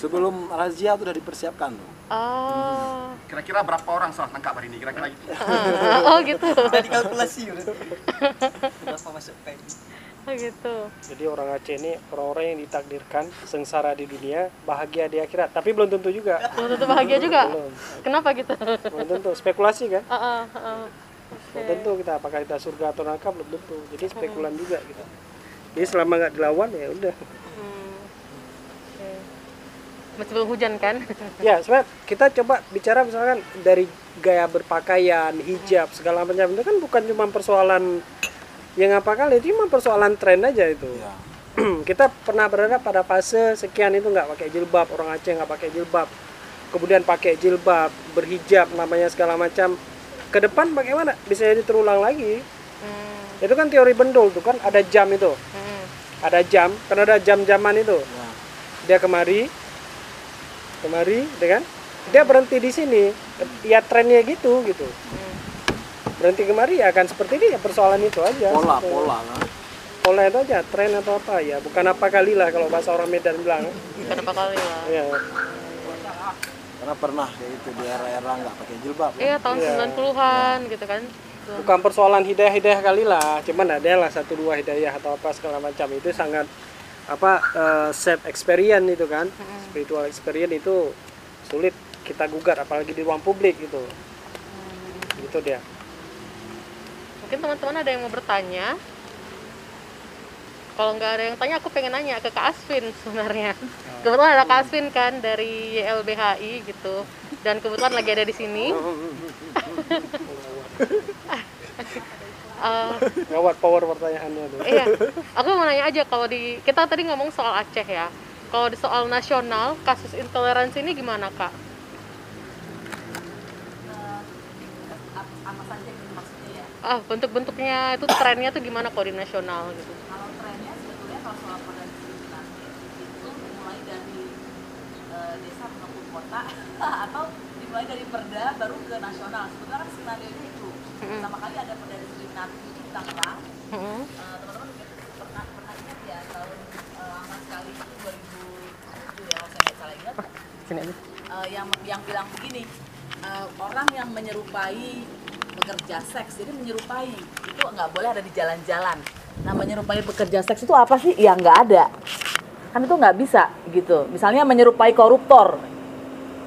sebelum razia tuh udah dipersiapkan tuh oh Kira-kira berapa orang salah tangkap hari ini? Kira-kira gitu. Ah, [LAUGHS] oh gitu Udah dikalkulasi udah. Berapa masuk pay? oh gitu Jadi orang Aceh ini orang-orang yang ditakdirkan sengsara di dunia, bahagia di akhirat. Tapi belum tentu juga. belum tentu bahagia juga Belum. kenapa gitu Belum tentu. Spekulasi kan? Ah, ah, ah. Belum tentu kita apakah kita surga atau neraka belum tentu. Jadi spekulan juga kita. Jadi selama nggak dilawan ya udah. Belum hujan kan? Ya, sebenarnya kita coba bicara misalkan dari gaya berpakaian, hijab segala macam itu kan bukan cuma persoalan yang apa kali, itu cuma persoalan tren aja itu. ya. [CLEARS THROAT] Kita pernah berada pada fase sekian itu nggak pakai jilbab orang Aceh nggak pakai jilbab. Kemudian pakai jilbab berhijab namanya segala macam. Ke depan bagaimana? Bisa jadi terulang lagi. Hmm. itu kan teori bendol tuh kan? Ada jam itu. Hmm. ada jam kan ada jam-jaman itu. Ya. Dia kemari kemari dengan dia berhenti di sini. Ya trennya gitu gitu. Berhenti kemari ya akan seperti ini ya persoalan itu aja. Pola sebetulnya. pola kan? Pola itu aja tren atau apa ya. Bukan apa kali lah kalau bahasa orang Medan bilang. Kenapa kali lah? ya karena pernah kayak gitu di era-era nggak pakai jilbab Iya tahun Iya. 90-an gitu kan. Tuh. bukan persoalan hidayah-hidayah kali lah. Cuman ada lah satu dua hidayah atau apa segala macam. Itu sangat apa eh, self experience itu kan spiritual experience itu sulit kita gugat apalagi di ruang publik gitu gitu dia Mungkin teman-teman ada yang mau bertanya. Kalau nggak ada yang tanya, aku pengen nanya ke Kak Asvin sebenarnya. Kebetulan ada Kak Asvin kan dari YLBHI gitu. Dan kebetulan lagi ada di sini. [LAUGHS] [LAUGHS] Eh, Gawat power pertanyaannya tuh. iya, aku mau nanya aja kalau di kita tadi ngomong soal Aceh ya. Kalau di soal nasional, kasus intoleransi ini gimana kak? apa saja maksudnya ya Ah, bentuk-bentuknya itu trennya tuh gimana kalau di nasional gitu? kalau trennya sebetulnya kalau soal itu dimulai dari eh, desa maupun kota [LAUGHS] atau dimulai dari perda baru ke nasional sebetulnya kan skenario itu pertama kali ada perda Tangerang. Mm-mm. Eh, teman-teman mungkin pernah pernah ingat ya tahun eh, lama sekali itu 2007 ya kalau saya nggak salah ingat. Sini aja. eh, yang yang bilang begini eh, orang yang menyerupai pekerja seks jadi menyerupai itu nggak boleh ada di jalan-jalan. Nah menyerupai pekerja seks itu apa sih? Ya nggak ada. Kan itu nggak bisa gitu. Misalnya menyerupai koruptor.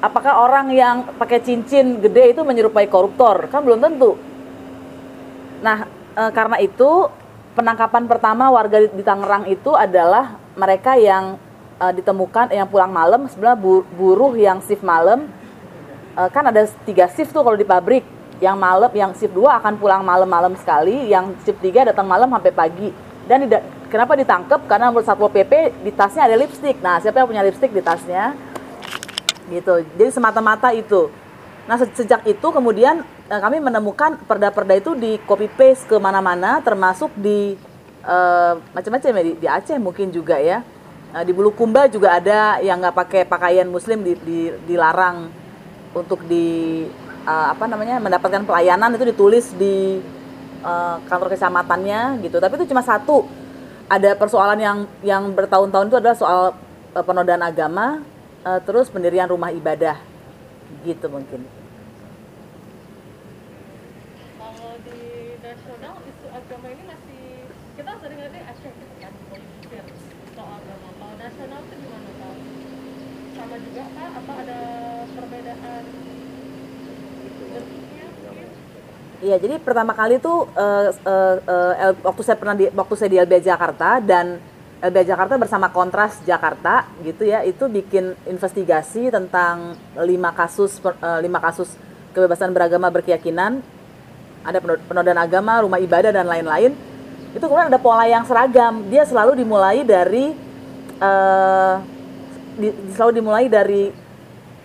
Apakah orang yang pakai cincin gede itu menyerupai koruptor? Kan belum tentu. Nah eh, karena itu penangkapan pertama warga di, di Tangerang itu adalah mereka yang eh, ditemukan yang pulang malam sebenarnya bu- buruh yang shift malam. Eh, kan ada tiga shift tuh kalau di pabrik. Yang malam yang shift 2 akan pulang malam-malam sekali. Yang shift 3 datang malam sampai pagi. Dan tidak kenapa ditangkap karena menurut satpol pp di tasnya ada lipstick. Nah siapa yang punya lipstick di tasnya? Gitu. Jadi semata-mata itu nah se- sejak itu kemudian eh, kami menemukan perda-perda itu di copy paste ke mana-mana termasuk di eh, macam-macam ya di, di Aceh mungkin juga ya. Eh, di Bulukumba juga ada yang nggak pakai pakaian muslim di, di- dilarang untuk di eh, apa namanya mendapatkan pelayanan itu ditulis di eh, kantor kecamatannya gitu. Tapi itu cuma satu. Ada persoalan yang yang bertahun-tahun itu adalah soal eh, penodaan agama eh, terus pendirian rumah ibadah gitu mungkin Kalau di nasional isu agama ini masih kita sering lihat Aceh gitu kan politisir soal agama. Kalau nasional itu gimana kak? Sama juga kak? Atau ada perbedaan bentuknya mungkin? Iya, jadi pertama kali tuh eh, eh, L- waktu saya pernah di, waktu saya di LBH Jakarta dan LBH Jakarta bersama Kontras Jakarta gitu ya, itu bikin investigasi tentang lima kasus eh, lima kasus kebebasan beragama berkeyakinan, ada penod- penodaan agama, rumah ibadah dan lain-lain. Itu kemudian ada pola yang seragam. Dia selalu dimulai dari eh, di- selalu dimulai dari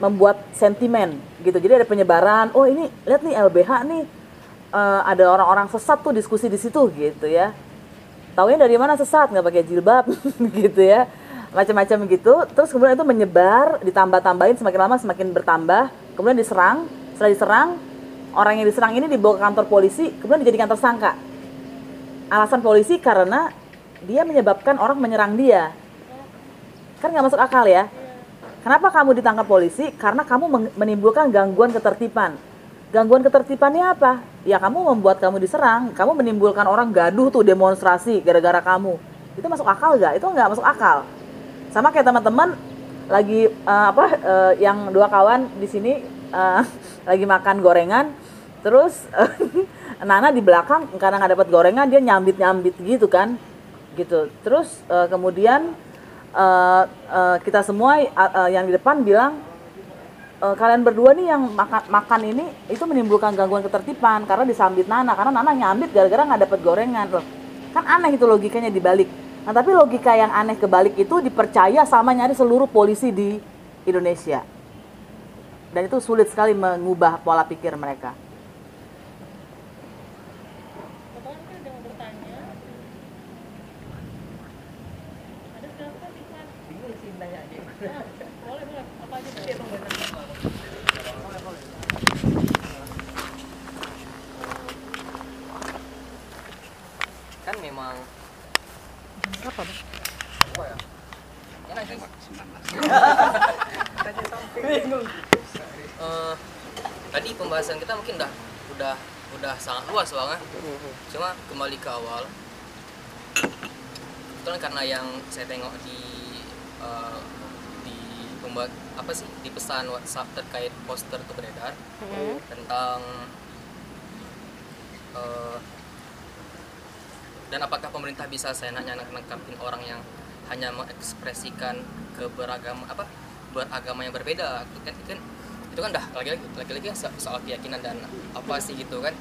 membuat sentimen gitu. Jadi ada penyebaran, oh ini lihat nih LBH nih eh, ada orang-orang sesat tuh diskusi di situ gitu ya. Taunya dari mana sesat nggak pakai jilbab [LAUGHS] gitu ya. Macam-macam gitu. Terus kemudian itu menyebar, ditambah-tambahin semakin lama semakin bertambah. Kemudian diserang, setelah diserang orang yang diserang ini dibawa ke kantor polisi, kemudian dijadikan tersangka. Alasan polisi karena dia menyebabkan orang menyerang dia. Kan nggak masuk akal ya. Kenapa kamu ditangkap polisi? Karena kamu menimbulkan gangguan ketertiban. Gangguan ketertibannya apa? Ya kamu membuat kamu diserang, kamu menimbulkan orang gaduh tuh demonstrasi gara-gara kamu. Itu masuk akal nggak? Itu nggak masuk akal. Sama kayak teman-teman lagi eh, apa eh, yang dua kawan di sini eh, [LAUGHS] lagi makan gorengan, terus [LAUGHS] Nana di belakang karena nggak dapat gorengan dia nyambit nyambit gitu kan, gitu. Terus eh, kemudian eh, eh, kita semua eh, eh, yang di depan bilang "Eh, kalian berdua nih yang makan makan ini itu menimbulkan gangguan ketertiban karena disambit Nana karena Nana nyambit gara-gara nggak dapat gorengan loh. Kan aneh itu logikanya dibalik. Nah tapi logika yang aneh kebalik itu dipercaya sama nyari seluruh polisi di Indonesia. Dan itu sulit sekali mengubah pola pikir mereka Bapak kan ada yang bertanya. Ada silakan Ivan. bingung sih nanya aja Ah, boleh boleh. Apa aja Pak? kan memang Apa Bang? apa ya enak sih Eh, tadi pembahasan kita mungkin udah udah udah sangat luas soalnya. Cuma kembali ke awal. Kebetulan karena yang saya tengok di eh, di pembuat apa sih di pesan WhatsApp terkait poster itu beredar Hmm. tentang eh, dan apakah pemerintah bisa seenaknya nangkapin orang yang hanya mengekspresikan keberagama apa beragama yang berbeda? Kan, kan itu kan dah lagi-lagi lagi-lagi so- soal keyakinan dan apa sih gitu kan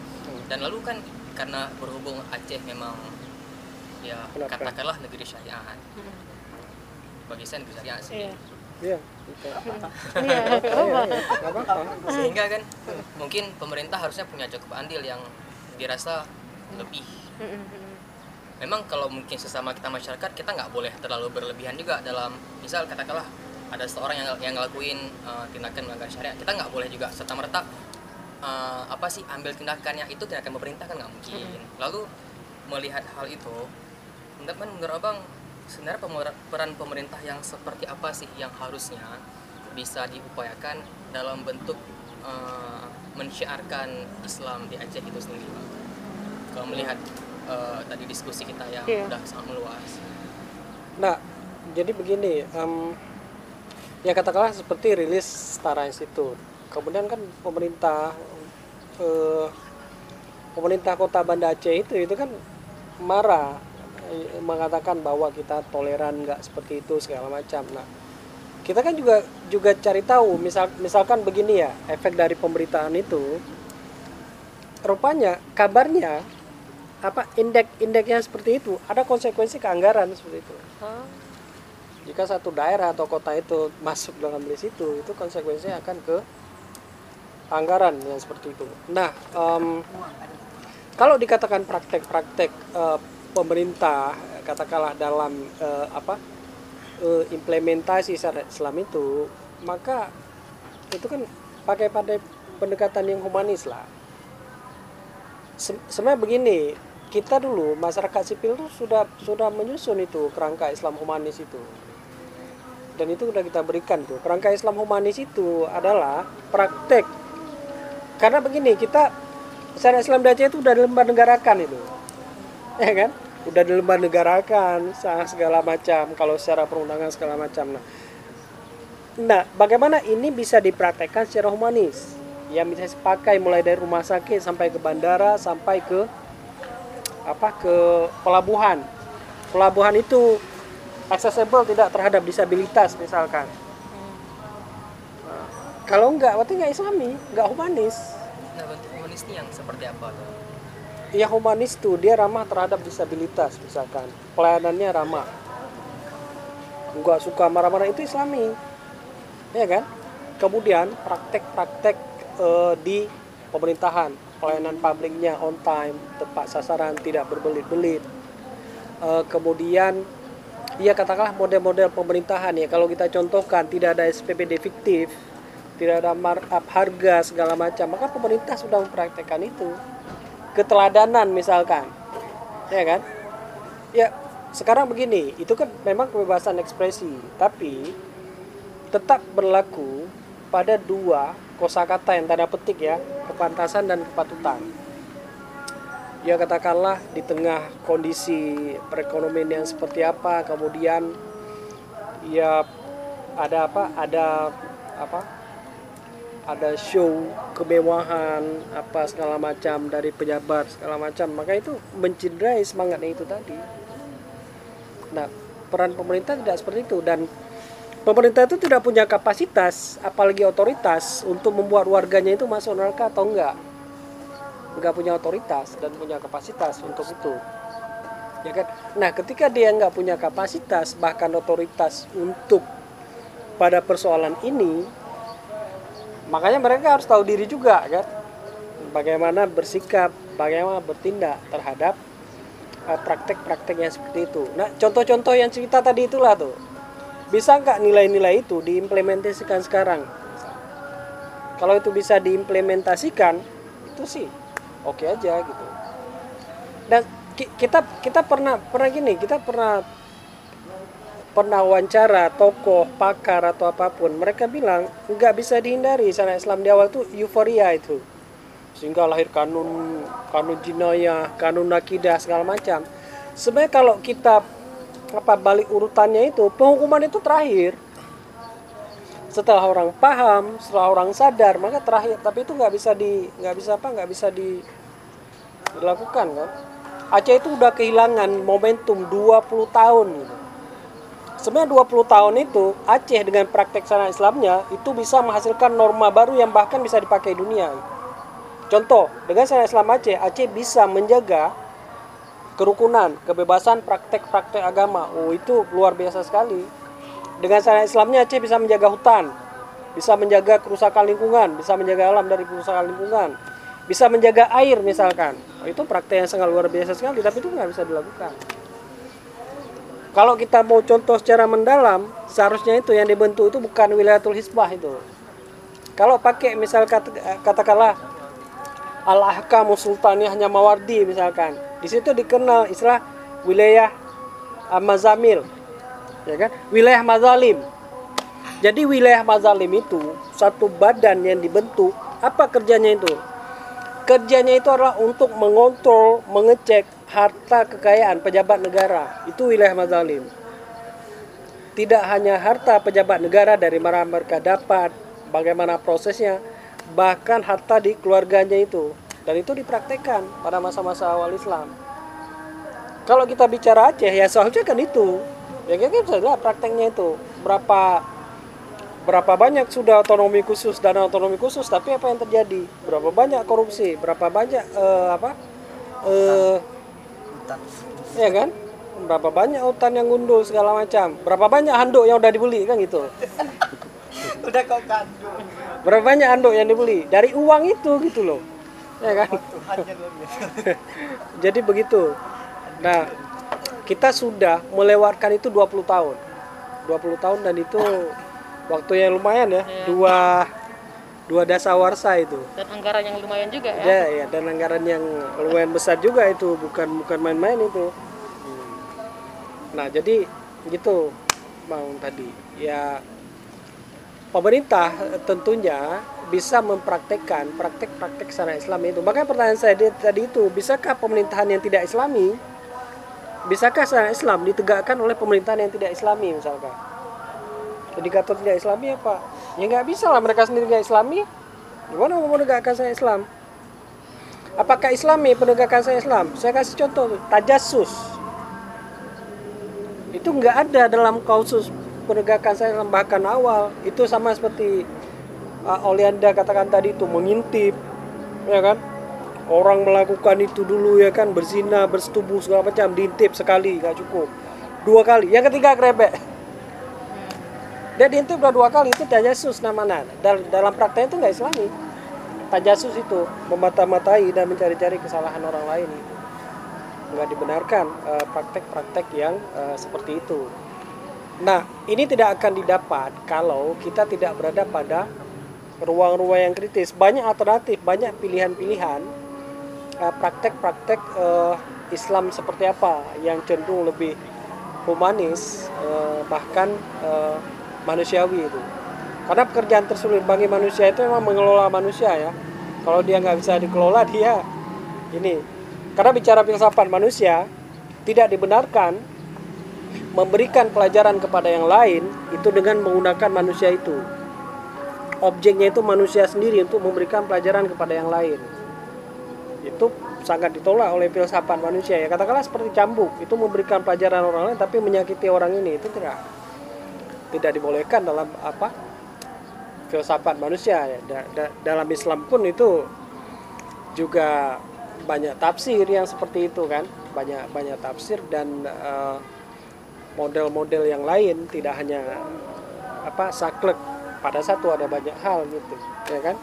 dan lalu kan karena berhubung Aceh memang ya Kenapa? katakanlah negeri syariat bagi saya negeri syariat sih Iya. Iya. Iya. Apa-apa. sehingga kan mungkin pemerintah harusnya punya cukup andil yang dirasa lebih memang kalau mungkin sesama kita masyarakat kita nggak boleh terlalu berlebihan juga dalam misal katakanlah ada seorang yang yang ngelakuin uh, tindakan melanggar syariat kita nggak boleh juga serta merta uh, apa sih ambil tindakannya itu tindakan pemerintah kan nggak mungkin lalu melihat hal itu menurut menurut abang sebenarnya pemer- peran pemerintah yang seperti apa sih yang harusnya bisa diupayakan dalam bentuk uh, mensyiarkan Islam di Aceh itu sendiri Bang? kalau melihat uh, tadi diskusi kita yang Iya. udah sangat meluas Nah, jadi begini, em, ya katakanlah seperti rilis Setara Institute. Kemudian kan pemerintah eh, pemerintah kota Banda Aceh itu itu kan marah eh, mengatakan bahwa kita toleran nggak seperti itu segala macam. Nah, kita kan juga juga cari tahu, misal misalkan begini ya, efek dari pemberitaan itu rupanya kabarnya apa indeks indeksnya seperti itu ada konsekuensi ke anggaran seperti itu Oh. Jika satu daerah atau kota itu masuk dalam list itu itu konsekuensinya akan ke anggaran yang seperti itu. Nah em, kalau dikatakan praktek-praktek eh, pemerintah katakanlah dalam eh, apa eh, implementasi Islam itu maka itu kan pakai pada pendekatan yang humanis lah. Se- sebenarnya begini kita dulu masyarakat sipil tuh sudah sudah menyusun itu kerangka Islam humanis itu dan itu sudah kita berikan tuh. Kerangka Islam humanis itu adalah praktek. Karena begini kita syariat Islam di Aceh itu udah dilembar negarakan itu. [LAUGHS] Ya kan? Udah dilembar negarakan segala macam kalau secara perundangan segala macam. Nah nah bagaimana ini bisa dipraktekkan secara humanis? Yang bisa dipakai mulai dari rumah sakit sampai ke bandara sampai ke apa ke pelabuhan. Pelabuhan itu accessible tidak terhadap disabilitas misalkan. Nah, kalau enggak berarti nggak islami nggak humanis. Nah bentuk humanis ini yang seperti apa tuh ya humanis tuh dia ramah terhadap disabilitas misalkan. Pelayanannya ramah. Nggak suka marah-marah itu islami. Ya kan? Kemudian praktek-praktek eh, di pemerintahan. Pelayanan publiknya on time tepat sasaran tidak berbelit-belit. Eh, kemudian ya katakanlah model-model pemerintahan ya. Kalau kita contohkan tidak ada SPPD fiktif tidak ada markup harga segala macam maka pemerintah sudah mempraktekkan itu. Keteladanan misalkan ya kan? Ya sekarang begini itu kan memang kebebasan ekspresi tapi tetap berlaku pada dua kosakata yang tanda petik ya kepantasan dan kepatutan ya katakanlah di tengah kondisi perekonomian yang seperti apa kemudian ya ada apa? Ada apa? Ada show kemewahan apa segala macam dari pejabat segala macam. Maka itu mencederai semangatnya itu tadi. Nah peran pemerintah tidak seperti itu. Dan pemerintah itu tidak punya kapasitas apalagi otoritas untuk membuat warganya itu masuk neraka atau enggak nggak punya otoritas dan punya kapasitas untuk itu. Ya kan? Nah ketika dia nggak punya kapasitas bahkan otoritas untuk pada persoalan ini makanya mereka harus tahu diri juga kan? Bagaimana bersikap bagaimana bertindak terhadap eh, praktek-praktek yang seperti itu. Nah contoh-contoh yang cerita tadi itulah tuh. Bisa nggak nilai-nilai itu diimplementasikan sekarang? Kalau itu bisa diimplementasikan itu sih oke aja gitu. Dan ki- kita kita pernah pernah gini kita pernah pernah wawancara tokoh pakar atau apa pun mereka bilang nggak bisa dihindari. Syariat Islam di awal tuh euforia itu. Sehingga lahir kanun kanun jinayah kanun akidah segala macam. Sebenarnya kalau kita apa balik urutannya itu penghukuman itu terakhir setelah orang paham setelah orang sadar maka terakhir tapi itu nggak bisa di nggak bisa apa nggak bisa di dilakukan kan Aceh itu udah kehilangan momentum 20 tahun gitu. Sebenarnya 20 tahun itu Aceh dengan praktek sana Islamnya itu bisa menghasilkan norma baru yang bahkan bisa dipakai dunia. contoh dengan syariat Islam Aceh Aceh bisa menjaga kerukunan kebebasan praktek-praktek agama oh itu luar biasa sekali dengan syariat Islamnya Aceh bisa menjaga hutan bisa menjaga kerusakan lingkungan bisa menjaga alam dari kerusakan lingkungan bisa menjaga air misalkan oh, itu praktek yang sangat luar biasa sekali tapi itu nggak bisa dilakukan kalau kita mau contoh secara mendalam, seharusnya itu yang dibentuk itu bukan wilayatul hisbah itu. Kalau pakai misal kata, katakanlah al-ahkamu sultaniyahnya Mawardi misalkan. Di situ dikenal istilah wilayah mazamil. Ya kan? Wilayah mazalim. Jadi wilayah mazalim itu satu badan yang dibentuk, apa kerjanya itu? Kerjanya itu adalah untuk mengontrol, mengecek harta kekayaan pejabat negara itu wilayah mazalim tidak hanya harta pejabat negara dari mana mereka dapat bagaimana prosesnya bahkan harta di keluarganya itu dan itu dipraktekkan pada masa-masa awal Islam kalau kita bicara Aceh ya seharusnya kan itu ya kita bisa lihat prakteknya itu. Berapa berapa banyak sudah otonomi khusus dan otonomi khusus tapi apa yang terjadi? Berapa banyak korupsi? Berapa banyak uh, apa? Uh, ya kan? Berapa banyak hutan yang gundul segala macam. Berapa banyak handuk yang udah dibeli kan gitu. [LAUGHS] Udah kau kandung berapa banyak handuk yang dibeli? Dari uang itu gitu loh. Ya kan? [LAUGHS] Jadi begitu. Nah kita sudah melewatkan itu 20 tahun. 20 tahun dan itu waktu yang lumayan ya, ya. dua dua dasawarsa itu. Dan anggaran yang lumayan juga ya. Ya, ya dan anggaran yang lumayan besar juga itu. Bukan bukan main-main itu. Hmm. nah jadi gitu mau tadi. Ya pemerintah tentunya bisa mempraktekkan praktek-praktek sana Islam itu. Makanya pertanyaan saya tadi itu bisakah pemerintahan yang tidak Islami bisakah sana Islam ditegakkan oleh pemerintahan yang tidak Islami misalkan? Indikator tidak Islami apa ya nggak bisa lah mereka sendiri nggak Islami. Gimana mau menegakkan saya Islam? Apakah Islami penegakan saya Islam? Saya kasih contoh tajasus itu nggak ada dalam kausus penegakan saya Islam bahkan awal. Itu sama seperti uh, Olianda katakan tadi itu mengintip ya kan orang melakukan itu dulu ya kan? Berzina bersetubuh segala macam. Diintip sekali nggak cukup. Dua kali. Yang ketiga krebek. Dia diintip udah dua kali itu tajasus namanya dalam, dalam praktek itu nggak islami. Tajasus itu memata-matai dan mencari-cari kesalahan orang lain. Nggak dibenarkan eh, praktek-praktek uh, yang uh, seperti itu. Nah ini tidak akan didapat kalau kita tidak berada pada ruang-ruang yang kritis. Banyak alternatif banyak pilihan-pilihan praktek-praktek uh, Islam seperti apa yang cenderung lebih humanis uh, bahkan uh, manusiawi itu? Karena pekerjaan tersulit bagi manusia itu memang mengelola manusia ya. Kalau dia nggak bisa dikelola [LAUGHS] dia ini. Karena bicara filsafat manusia tidak dibenarkan memberikan pelajaran kepada yang lain itu dengan menggunakan manusia itu. Objeknya itu manusia sendiri untuk memberikan pelajaran kepada yang lain itu sangat ditolak oleh filsafat manusia ya. Katakanlah seperti cambuk itu memberikan pelajaran orang lain tapi menyakiti orang ini itu tidak tidak dibolehkan dalam apa filsafat manusia ya. Da, da, dalam Islam pun itu juga banyak tafsir yang seperti itu kan. Banyak banyak tafsir dan eh, model-model yang lain tidak hanya apa saklek. Pada satu ada banyak hal gitu ya kan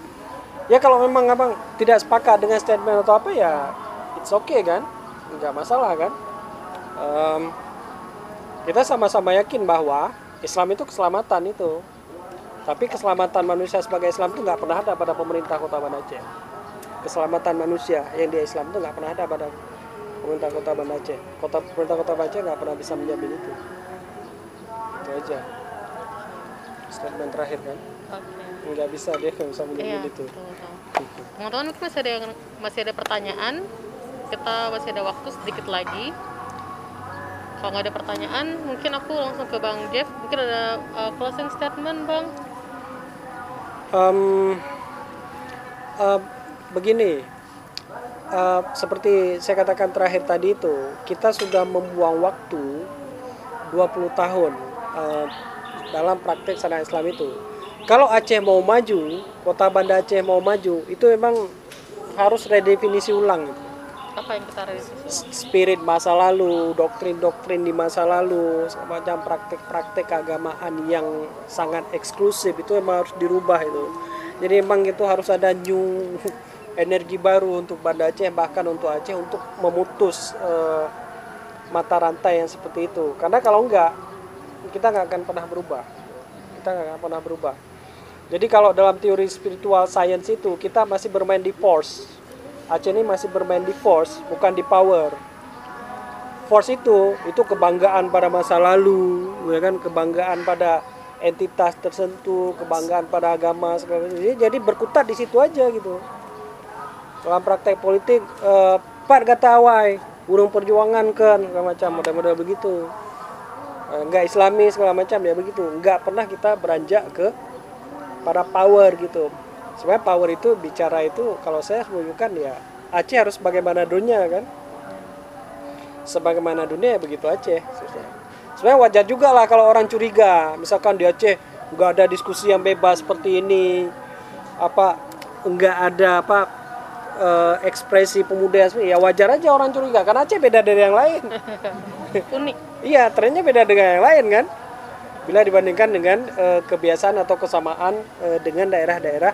ya kalau memang abang tidak sepakat dengan statement atau apa ya it's okay kan? Nggak masalah kan? Um, kita sama-sama yakin bahwa Islam itu keselamatan itu. Tapi keselamatan manusia sebagai Islam itu nggak pernah ada pada pemerintah kota Banda Aceh. Keselamatan manusia yang di Islam itu nggak pernah ada pada pemerintah kota Banda Aceh. Kota pemerintah kota Banda Aceh nggak pernah bisa menjamin itu. Itu aja. Statement terakhir kan? Okay. Nggak bisa dia nggak bisa menjamin iya, itu teman-teman mungkin masih ada masih ada pertanyaan? Kita masih ada waktu sedikit lagi. Kalau nggak ada pertanyaan mungkin aku langsung ke bang Jeff. Mungkin ada uh, closing statement bang? Um, uh, begini. Uh, seperti saya katakan terakhir tadi itu kita sudah membuang waktu 20 tahun uh, dalam praktek sana Islam itu kalau Aceh mau maju kota Banda Aceh mau maju itu memang harus redefinisi ulang gitu. apa yang kita revisi spirit masa lalu, doktrin-doktrin di masa lalu, semacam praktek-praktek keagamaan yang sangat eksklusif itu emang harus dirubah itu. Jadi emang itu harus ada new [LAUGHS] energi baru untuk Banda Aceh bahkan untuk Aceh untuk memutus eh, mata rantai yang seperti itu. Karena kalau enggak kita nggak akan pernah berubah. Kita nggak akan pernah berubah. Jadi kalau dalam teori spiritual science itu kita masih bermain di force. Aceh ini masih bermain di force, bukan di power. Force itu itu kebanggaan pada masa lalu, ya kan kebanggaan pada entitas tertentu, kebanggaan pada agama segala macam. Jadi, jadi berkutat di situ aja gitu. Dalam praktek politik, eh, part kata burung perjuangan kan, segala macam model-model begitu. Eh, enggak islami segala macam ya begitu. Enggak pernah kita beranjak ke pada power gitu. Sebenarnya power itu bicara itu kalau saya sebutkan ya Aceh harus bagaimana dunia kan. Sebagaimana dunia ya begitu Aceh. Sebenarnya wajar juga lah kalau orang curiga, misalkan di Aceh nggak ada diskusi yang bebas seperti ini, apa nggak ada apa eh, ekspresi pemuda ya wajar aja orang curiga karena Aceh beda dari yang lain. [LAUGHS] unik Iya, trennya beda dengan yang lain kan. Bila dibandingkan dengan eh, kebiasaan atau kesamaan eh, dengan daerah-daerah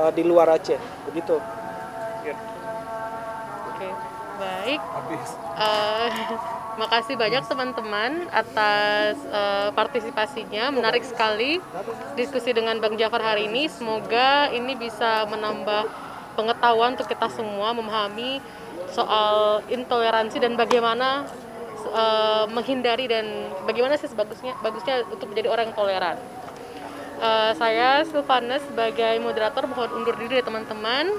eh, di luar Aceh, begitu. oke baik. Eh, [LAUGHS] makasih banyak teman-teman atas eh, partisipasinya. Menarik sekali diskusi dengan Bang Jafar hari ini. Semoga ini bisa menambah pengetahuan untuk kita semua memahami soal intoleransi dan bagaimana eh, menghindari dan bagaimana sih sebagusnya bagusnya untuk menjadi orang yang toleran. Eh, saya Silvana sebagai moderator mohon undur diri dari teman-teman.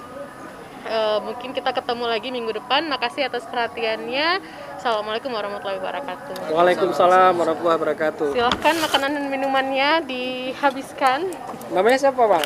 Eh, mungkin kita ketemu lagi minggu depan. Makasih atas perhatiannya. Assalamualaikum warahmatullahi wabarakatuh. Waalaikumsalam warahmatullahi wabarakatuh. Silahkan makanan dan minumannya dihabiskan. Namanya siapa, Bang?